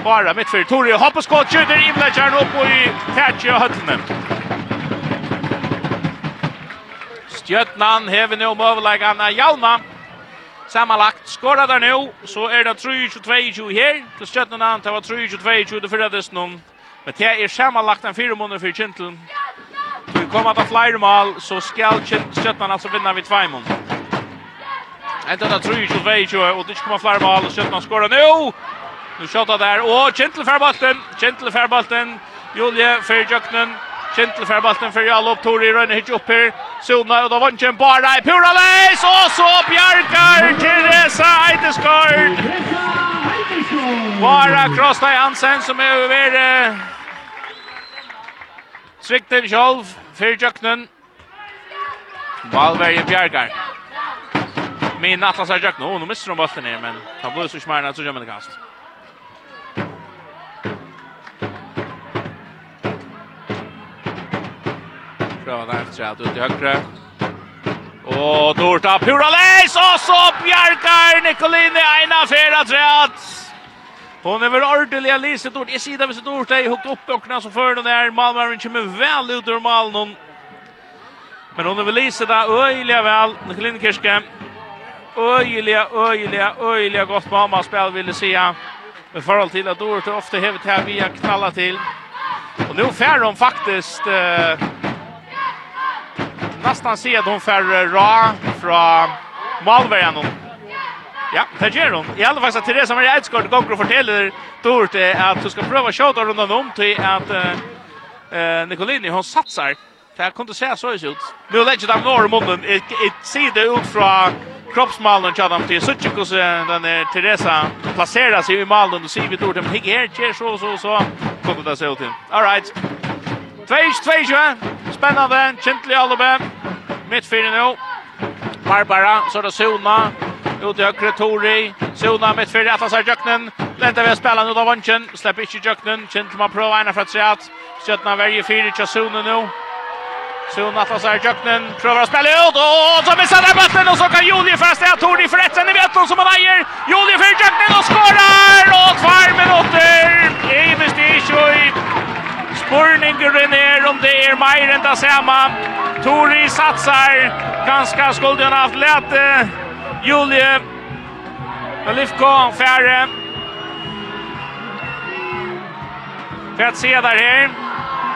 bara mitt för Tori hopp och skott skjuter in där upp och i Tatje Hutton. Stjøtnan hever nu møveleggen av Jalma. Samanlagt skorar där nu, så är det 3-22 här. Till Stjøtnan det var 3-22 det fyrre dessen om. Men det er samanlagt en fyra månader för Kjentel. Vi kommer att ha flera mål, så skal Stjøtnan alltså vinna vid tvei måneder. Enda det 3-22, og det kommer flera mål, och Stjøtnan skorar nu. Nu skjøtta der, og Kjentel færbalten, Kjentel færbalten, Julie fyrir Jøknen, Kjentel færbalten fyrir Jalop, Tori Rønne hitje opp her, Sona, og da vann kjem bare i pura leis, og så Bjarkar, Teresa Eideskard! Bara krossa Hansen som er over eh, Svikten Kjolv, fyrir Jøknen, Valverje Bjarkar. Min Atlas har Jøknen, nu, nu missar de bollen her, men han blir så smärna så gör man det kast. prövar efter att ut i högre. Och Dorta Purales och så bjärkar Nicolini ena fyra trätt. Hon är väl ordentliga Lise Dort. Jag sidan med sig Dort. Det är upp och knast och för den där. Malmö kommer inte väl ut ur Malmö. Men hon är väl Lise där. Öjliga väl. Nicolini Kirske. Öjliga, öjliga, öjliga gott mamma spel ville säga. Men förhåll till att Dort ofta hävt här via knalla till. Och nu fär de faktiskt... Eh, nästan se att hon för Ra från Malvern. Ja, det gör hon. I alla fall så Therese som är ett skott går och fortäller Dort att du ska pröva shota runt om till att eh Nicolini hon satsar. Det här kunde se så ut. Nu lägger de norr munnen. It ser det ut från kroppsmalen tjadam till Suchikos den är Teresa placerar sig i malen och ser vi då här higger så så så kommer det se ut. All right. 2-2, spennende, kjentlig Alube, midt 4 nå. Barbara, så er det Sona, ut i høyre Tori, Sona midt 4, Atlas er Jøknen, Lente ved spillet ut av vansjen, slipper ikke Jøknen, kjentlig man prøver ene fra treat, Stjøtna verger 4, ikke Sona nå. Sona Atlas er Jøknen, prøver å spille ut, og så misser det bøtten, og så kan Julie fast det, Tori for retten i vet som han eier, Julie for Jøknen og skårer, og tvær minutter, i bestisjøy, Spurningen är om det är Meiren det samma. Tori satsar. Ganska skulle han haft lätt. Julie. Olivko färre. För att se där här.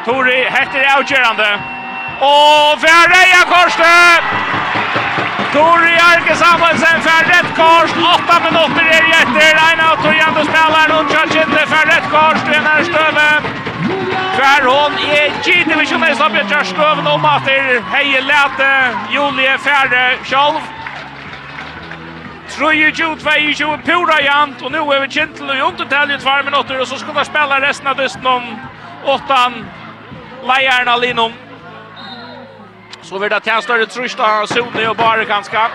Tori heter det avgörande. Och färre i korset! Tori Arke Samuelsen för rätt kors. Åtta minuter är det efter. Reina och Tori Anders spelar. Hon kör inte för rätt kors. Det är stöven. Tvärhån i G-divisionen som blir stövn om at er hei lete Julie Fjerde Kjolv. Troje 22-22, pura jant och nu är vi Kintel och Jonte täljer två minuter och så ska vi spela resten av dysten om åttan lejarna linom. Så vi det här större trusht av Sone och Bare ganska.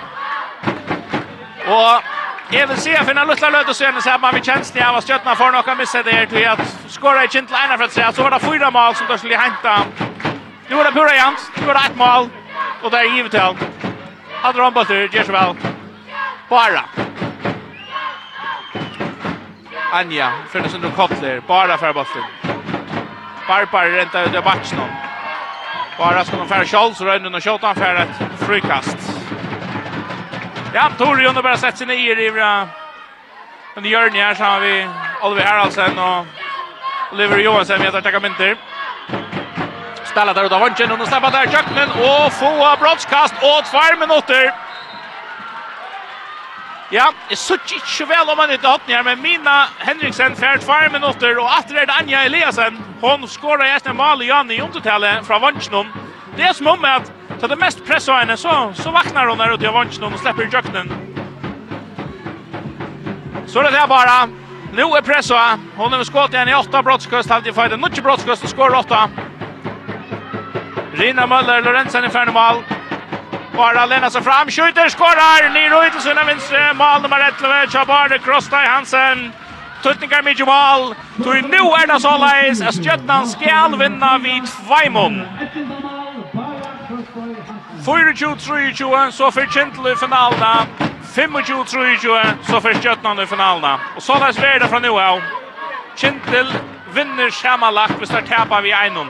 Och Jeg vil se finna lutla løt og sen så man vil kjenne av at støttene får noe misse det här till att skora i gentle ene för att säga så var det fyra mål som då skulle hända. Nu var det pura jans, nu var det ett mål og det er givet til. Hade de bara det så vel. Bara. Anja, för det som kottler, bara för botten. Barbar renta ut av batchen. Bara skal de färra Charles och Rönn och skjuta han för ett frikast. Ja, Torjun har bara sett sig ner i bra. Men gör ni här så har vi Oliver Haraldsen och Oliver Johansson med att attacka mynter. Spelar där utav vanchen och släpper där Jöknen och få brottskast och två minuter. Ja, är så ikke väl om han har hatt men Mina Henriksen färd tvær minuter och att det är Anja Eliasen. Hon skårer gjerne mal i Janne i undertalet från Vansjnum. Det är som om att Så det mest pressar henne så så vaknar hon där ute i vanchen och släpper jöknen. Så det är bara nu är pressa. Hon har skott igen i åtta brottskast halvt i fighten. Mycket brottskast och skår åtta. Rina Möller Lorentzen i färnemal. Bara Lena sig fram skjuter skorar Niro ut till sina vinstre. mål nummer 11 Chabarde Krostai Hansen. Tuttningar med Jamal. Tror nu är det så läs. Stjötnan ska vinna vid Tvajmon. 24-23, så för Kintel i finalen. 25-23, så för Kjötnan i finalen. Och så läs vi det från nu av. Kintel vinner sammanlagt, hvis startar tappa vi Einon.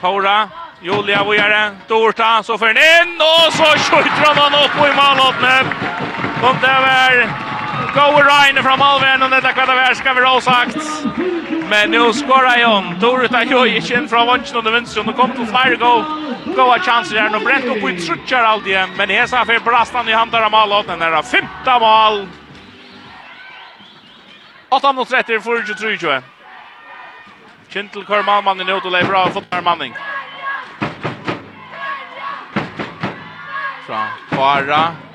Tora, Julia Vujare, Dorta, så för den in, och så skjuter han upp i målåtnet. Och det var Go Ryan från Malven, och detta kvart av här ska vi ha sagt. Men nu skorar jag om. Dorta Jon. Toruta in från vänster och vänster. och kom till flera go. Goa chanser där. och bränt upp i trutchar allt igen. Men det är så här för brastan i handar av mål. Den här femta mål. 8 mot 30 för 23. Kintel kör malmannen ut och lever av fotnar manning. Fra Fara.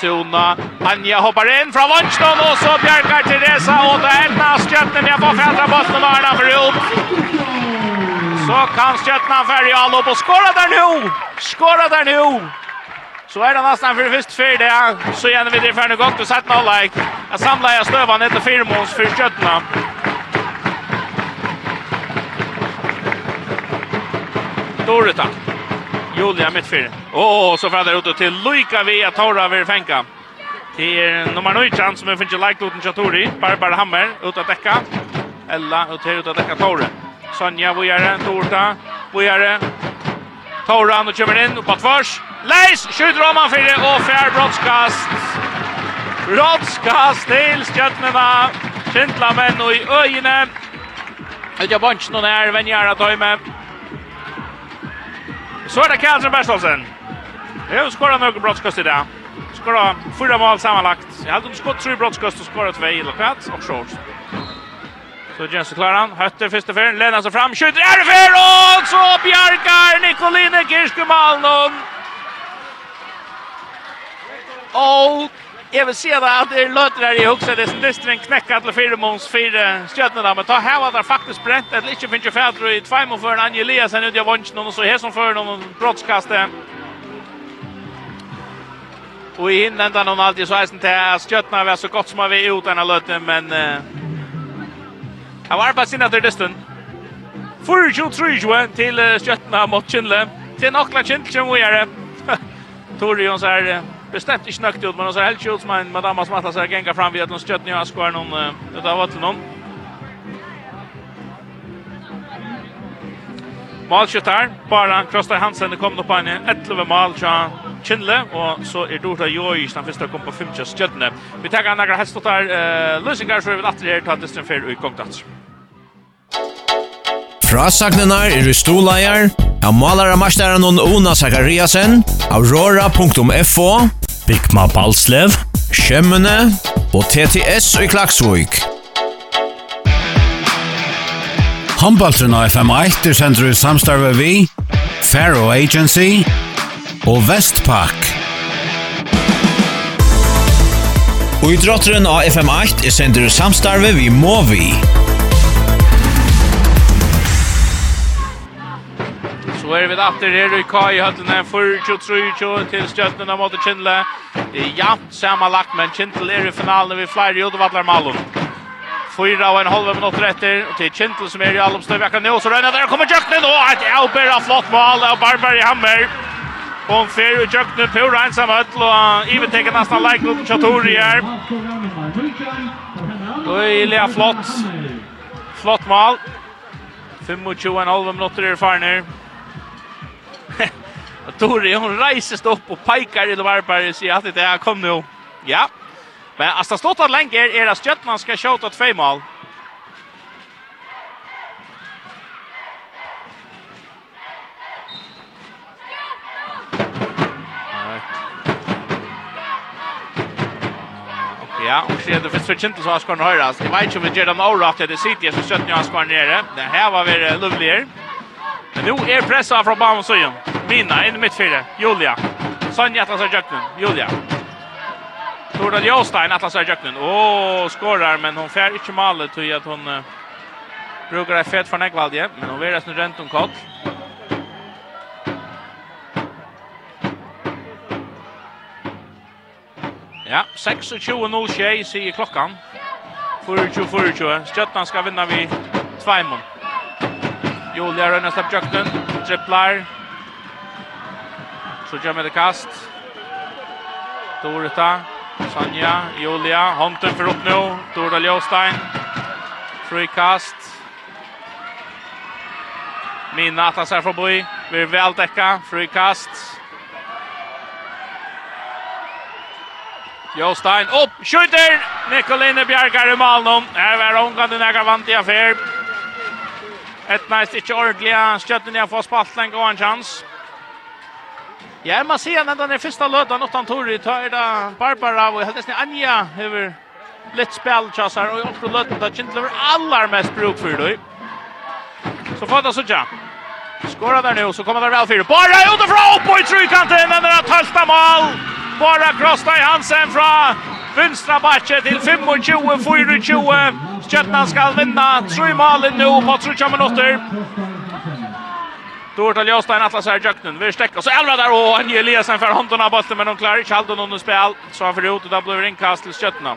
Sona. Anja hoppar in från Vannston och så bjärkar Teresa och det är Nastjötnen. ner på fällda botten och Arna för upp. Så kan Stjötna färja all upp och skåra där nu. Skåra där nu. Så är det nästan för först för det. Så gärna vi det för nu gott och sätta noll like. Jag samlar jag stövan efter fyra måns för Stjötna. Dorita. Julia mittfyrir. Och så faller ut till Luika via Torra vid fänka. Det är nummer 9 chans som finns ju like utan Chatori. Barbara Hammer ut att täcka. Ella ut här ut att täcka Torre. Sonja Vojare, Torta, Vojare. Torra nu kommer in på tvärs. Leis skjuter om han för det och fair broadcast. Broadcast till Stjärnorna. Kintla menn och i öjne. Jag har bunch någon här, vem gör att ta med. Så är det Karlsson Bergstolsen. Jag har skorat några brottskast i det. Skorat fyra mål sammanlagt. Jag hade inte skott tre brottskast och skorat två i lokalt och shorts. Så Jens klarar han. Hötter första för lämnar sig fram skjuter är det för och så Bjarkar Nicoline Kirskmalnon. Och jag vill se det att det låter där i huxa Det är dystren knäckat till fyra måns fyra stjärnorna. Men ta här var det faktiskt bränt. Det är inte finns ju fäder i Två mål för Angeliasen ut i vanschen och så här som för någon brottskastet. Och i innan hon alltid så här till skjötna var så gott som man vi ut den här löten men eh Han var bara sinna till distan. 4-2-3-2 till skjötna mot Kindle. Till nokla Kindle som vi är. Torjons är bestämt inte nökt ut men hon ser helt ut som en madama som att sig gänga fram vid att hon skjötna i askvar någon utav vatten någon. Målskyttar, bara Krostar Hansen det kom upp en 11 mål tja Kindle og så er Dorta Joy den første kom på 50 stjärnor. Vi tar några hästar där uh, lösingar så vi vill her, ta här fer og i och. Frasagnenar er i stolajar, av malara masteren og Ona Zakariasen, Aurora.fo, Bikma Balslev, Kjemmene og TTS i Klaksvik. Håndbaltren av FM1 er sender ut samstarve vi, Faro Agency og Vestpak. Og i drotteren av FM8 er sender ut samstarve vi Movi. Så er vi datter her i Kai i høttene, 4-2-3-2 til Stjøttene mot Kindle. Jant samanlagt, men Kindle er i finalen vi flere i Udovallar Malum. Fyra og en halv minutter etter, og til Kintel som er i allom støv akkurat nå, så regner der kommer Jøknen, og et Auber flott mål av Barbari Hammer. Og en fyr i Jøknen, pura ensam øtl, og Iven tenker nesten like mot Chatori her. Øyelig flott, flott mål. 25 og en halv minutter er farner. Tori, hon reises opp og peikar i Barbari, sier at det er, kom nå. Ja, Men alltså det stått länge är er, att Stjärnan ska skjuta två mål. Ja, och så är det för Svitjent så har skåren höjras. Jag vet inte om vi gör dem årat till det sitter som skjøtten jag skåren nere. Det här var väl lovligare. Men nu är pressa från Bamsøyen. Mina in i mittfältet. Julia. Sonja tar sig Julia. Julia. Torda Jostein Atlas är jöknen. Åh, skorar men hon fär inte målet tror jag att hon uh, brukar ett fett för Negvaldje, men hon veras nu rent om kott. Ja, 26-0 tjej säger klockan. 40-40. Stjöttan ska vinna vid Tvajmon. Julia Rönna släppt jöknen. Tripplar. Så gör med det kast. Dorita. Sanja, Julia, Honten för upp nu. Dora Ljåstein. Frikast. Minna att han ser förbi. Vi är väl täcka. Frikast. Ljåstein upp. Skjuter! Nikoline Bjergar i Malnum. Här var Ångan den ägar vant i affär. Ett nice, inte ordentliga. Skötten i att spalt en går en chans. Ja, man ser när den första lådan åt Tori tar det Barbara och helt nästan Anja över lätt spel chassar och också lådan inte Kindler allar mest bruk för då. Så får det så ja. Skora där nu så kommer det väl fyra. Bara utifrån upp på i trykanten den där tölta mål. Bara krossa i Hansen från vänstra backen till 25 24. Stjärnan ska vinna tre mål nu på 3 minuter. Dort till Jostein Atlas här Jöknen. Vi stäcker så Elva där och Anje Eliasen för handen av bollen men de klarar inte allt under spel så han för ut och då blir det inkast till Kötna.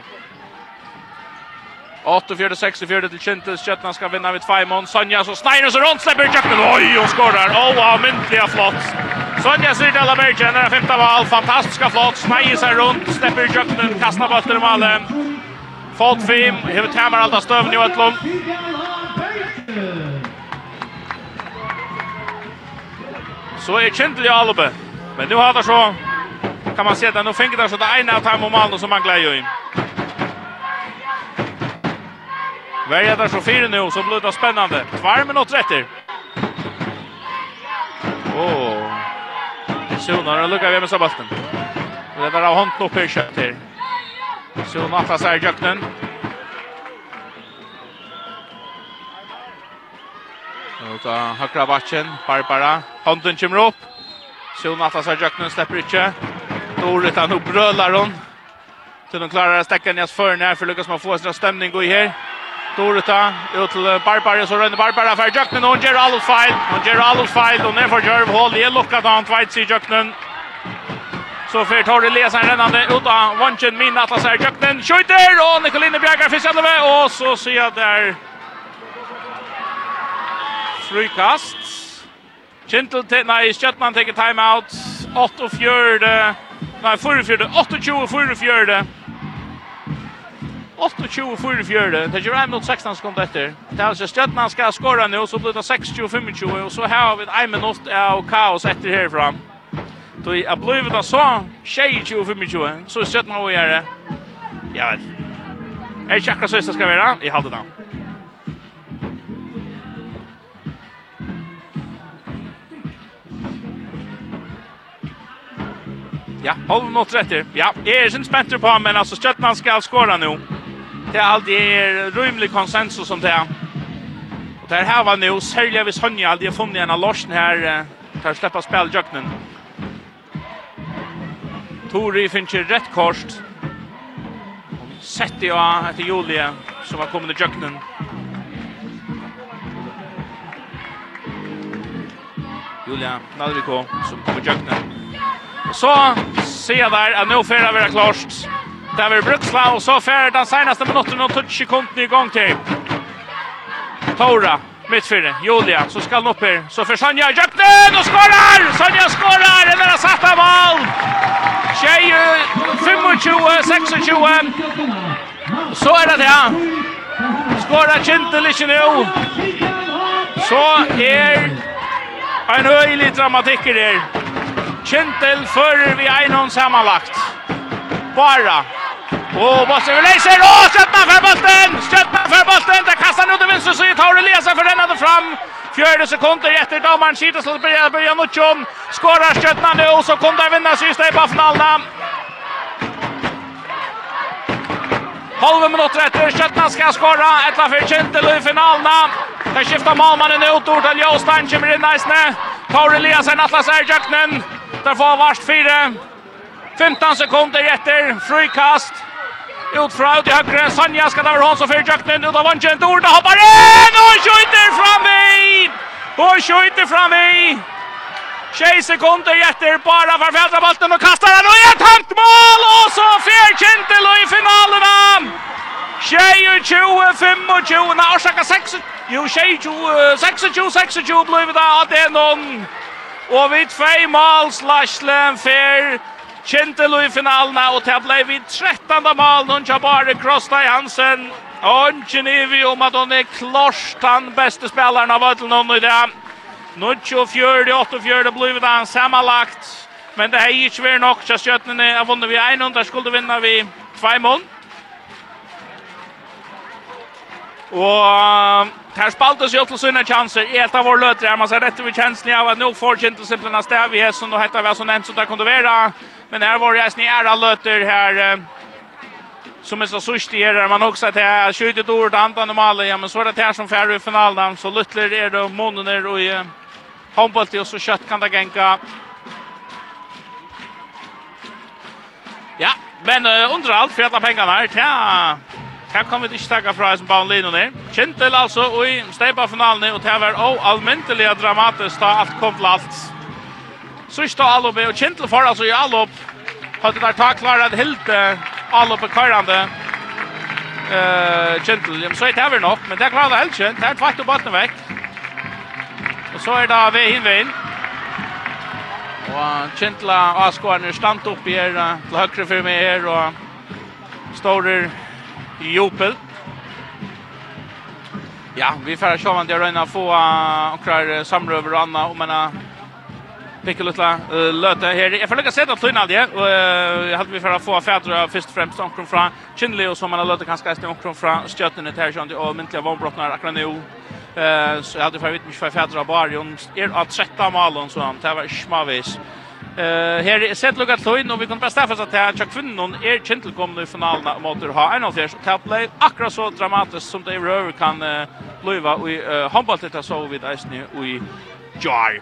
8-4-6-4 till Kintel. Kötna ska vinna vid Feimon. Sonja så Snyder så runt släpper Jöknen. Oj, och skorrar. Åh, oh, myntliga flott. Sonja ser till alla Bergen. Den femte val. Fantastiska flott. Snäger sig runt. Släpper Jöknen. Kastar bollen i målen. Falt fem. Hever tämmer allt av stövn i Ötlund. så är Kindle i Albe. Men nu har det så kan man se att nu fänger det så det ena av Timo Malno som man glädjer in. Värja där så fyra nu så blir det spännande. Tvär minut rätter. Åh. Oh. Sjona lukar vi med Sebastian. Det där har hånden uppe i kött här. Sjona atlas här i jöknen. Uta hakra vatchen, Barbara, Hånden kommer upp. Sjön Atlas har Jacknun släpper inte. Dorit han upp brölar hon. Till de klarar stäckan i förn här för Lucas man få sin stämning gå i här. Dorita ut til Barbara så rönner Barbara för Jacknun och feil. File. Och Gerald feil. och ner for Jerv Hall. Det lockar han tveit i Jacknun. Så för tar Lesen rennande ut av Wanchen min Atlas här Jacknun skjuter och Nikoline Bjergar finns själva och så ser jag där frukast. Kintel, til, nei, Skjøtman teker timeout. 8 og fjørde. Nei, 4 og fjørde. 28 og 4 og fjørde. 28 og 4 og fjørde. Det gjør 1 mot 16 sekunder etter. Det er altså Kjøttmann skal skåre nå, så blir det 6 og 25 Og så har vi 1 minutt av kaos etter herfra. Så jeg blir det så 22 og 25. Så er og å gjøre. Jeg vet. Er det ikke akkurat så det skal være? Jeg hadde det. Ja, halv mot rätter. Ja, är er sin spänter på men alltså Stjärnan ska skåra nu. Det är alltid er rymlig konsensus som det är. Och där här var nu Sergej vis Honja hade funnit en av Larsen här kan släppa speljöknen. Tori finns ju rätt korst. Sätter jag till Julia som har kommit i jöknen. Julia Nalviko som kommer i jöknen så ser jeg der at nå får det være klart. Det er Bruksla, og så får den senaste minutten og 20 sekunder i gang til. Tora, midtfyrre, Julia, så skal han opp her. Så får Sonja i djøpten og skårer! Sonja skårer! Det er satt av mål! Tjeje, 25-26. Så er det det, ja. Skårer Kintel ikke nå. Så er en øyelig dramatikker der. Kintel fører vi einon samanlagt. Bara. Og Bosse vil leise, og Stjøtna for Bosten! Stjøtna for Bosten! Det kastar han ut i vinstru sida, Tauri Lesa for rennade fram. Fjörde sekunder etter damaren Kitas til Börja Nutsjon. Skårar Stjøtna nu, så kom det vinna sista i Bafnalna. Halve minutter etter, Stjøtna skal skåra, etla for Kintel i finalen. Det skiftar malmannen ut, Ortal Jostein kommer inn eisne. Tauri Lesa, Atlas er där får vart fyra. 15 sekunder efter frikast. Ut fra ut i høyre, Sanja skal ta over hånd som fyrir jøknen, ut av vannsjen, Dorda hoppar in och skjuter fram i! Og skjøyter fram i! 20 sekunder etter, bara för for fjaldrabalten, och kastar den. og et høyt mål, Och så fyrir Kintel i finalen av! 22-25, nei, orsaka 6, jo, 26-26 blei vi da, at det er. Og vi tvei mål slaslen fer Kjentelo i finalen og det ble vi 13. mål når han bare Krosta Hansen. Og ikke nivi om at hun er klart den beste spilleren av Øtlen og i det. Nå 24, 48 ble det han sammenlagt. Men det er ikke vært nok så skjøttene. Jeg vunnet vi 100, skulle vinne vi 2 mål. Og her spaltes jo til sine chanser. I et av våre løter er man seg rett over kjenslen av at nå får kjent og simpelthen av stev i hessen, og heter vi som nevnt som det kunne være. Men her var det en ære løter her, som er så sørst i her, man også att jeg skjøter et ord til andre ja, men så er det her som færre i finalen, så løtler er det måneder og i håndbølt, og så kjøtt kan det genka. Ja, men uh, under alt, for alle pengene her, Ja, Her kommer vi ikke takka fra Eisenbaun linjen her. Kjentel altså i steipa finalen og det var også almindelig dramatisk da alt kom til alt. Sørsta alloppe og Kjentel for altså i allopp. Hadde der tak klare at helt alloppe karande. Uh, Kjentel, så er det her nok, men det klarer det helt ikke. Det er tvakt og bøtten vekk. Og så er det ved hinveien. Og Kjentla og Askåren er stand opp her til høyre for meg her og står Jopel. Ja, vi får se vad det röna få och klar samröver och annat och mena Pickle uh, löte här. Jag får lägga sätta att tunna det och jag hade vi för att få fäder av först främst omkring från Chinley och som man har löte kanske stäng omkring från stötten här sånt och myntliga vånbrottnar akkurat nu. Eh så jag hade för vitt mig för fäder av Barion är att sätta malen så han tar smavis. Eh här är sett luckat så in och vi kan bara staffa så att han Chuck någon är gentle kom i finalen mot ha en av fjärs tablet akkurat så dramatiskt som det rör kan bliva i handbollet så vid Eisne i jar.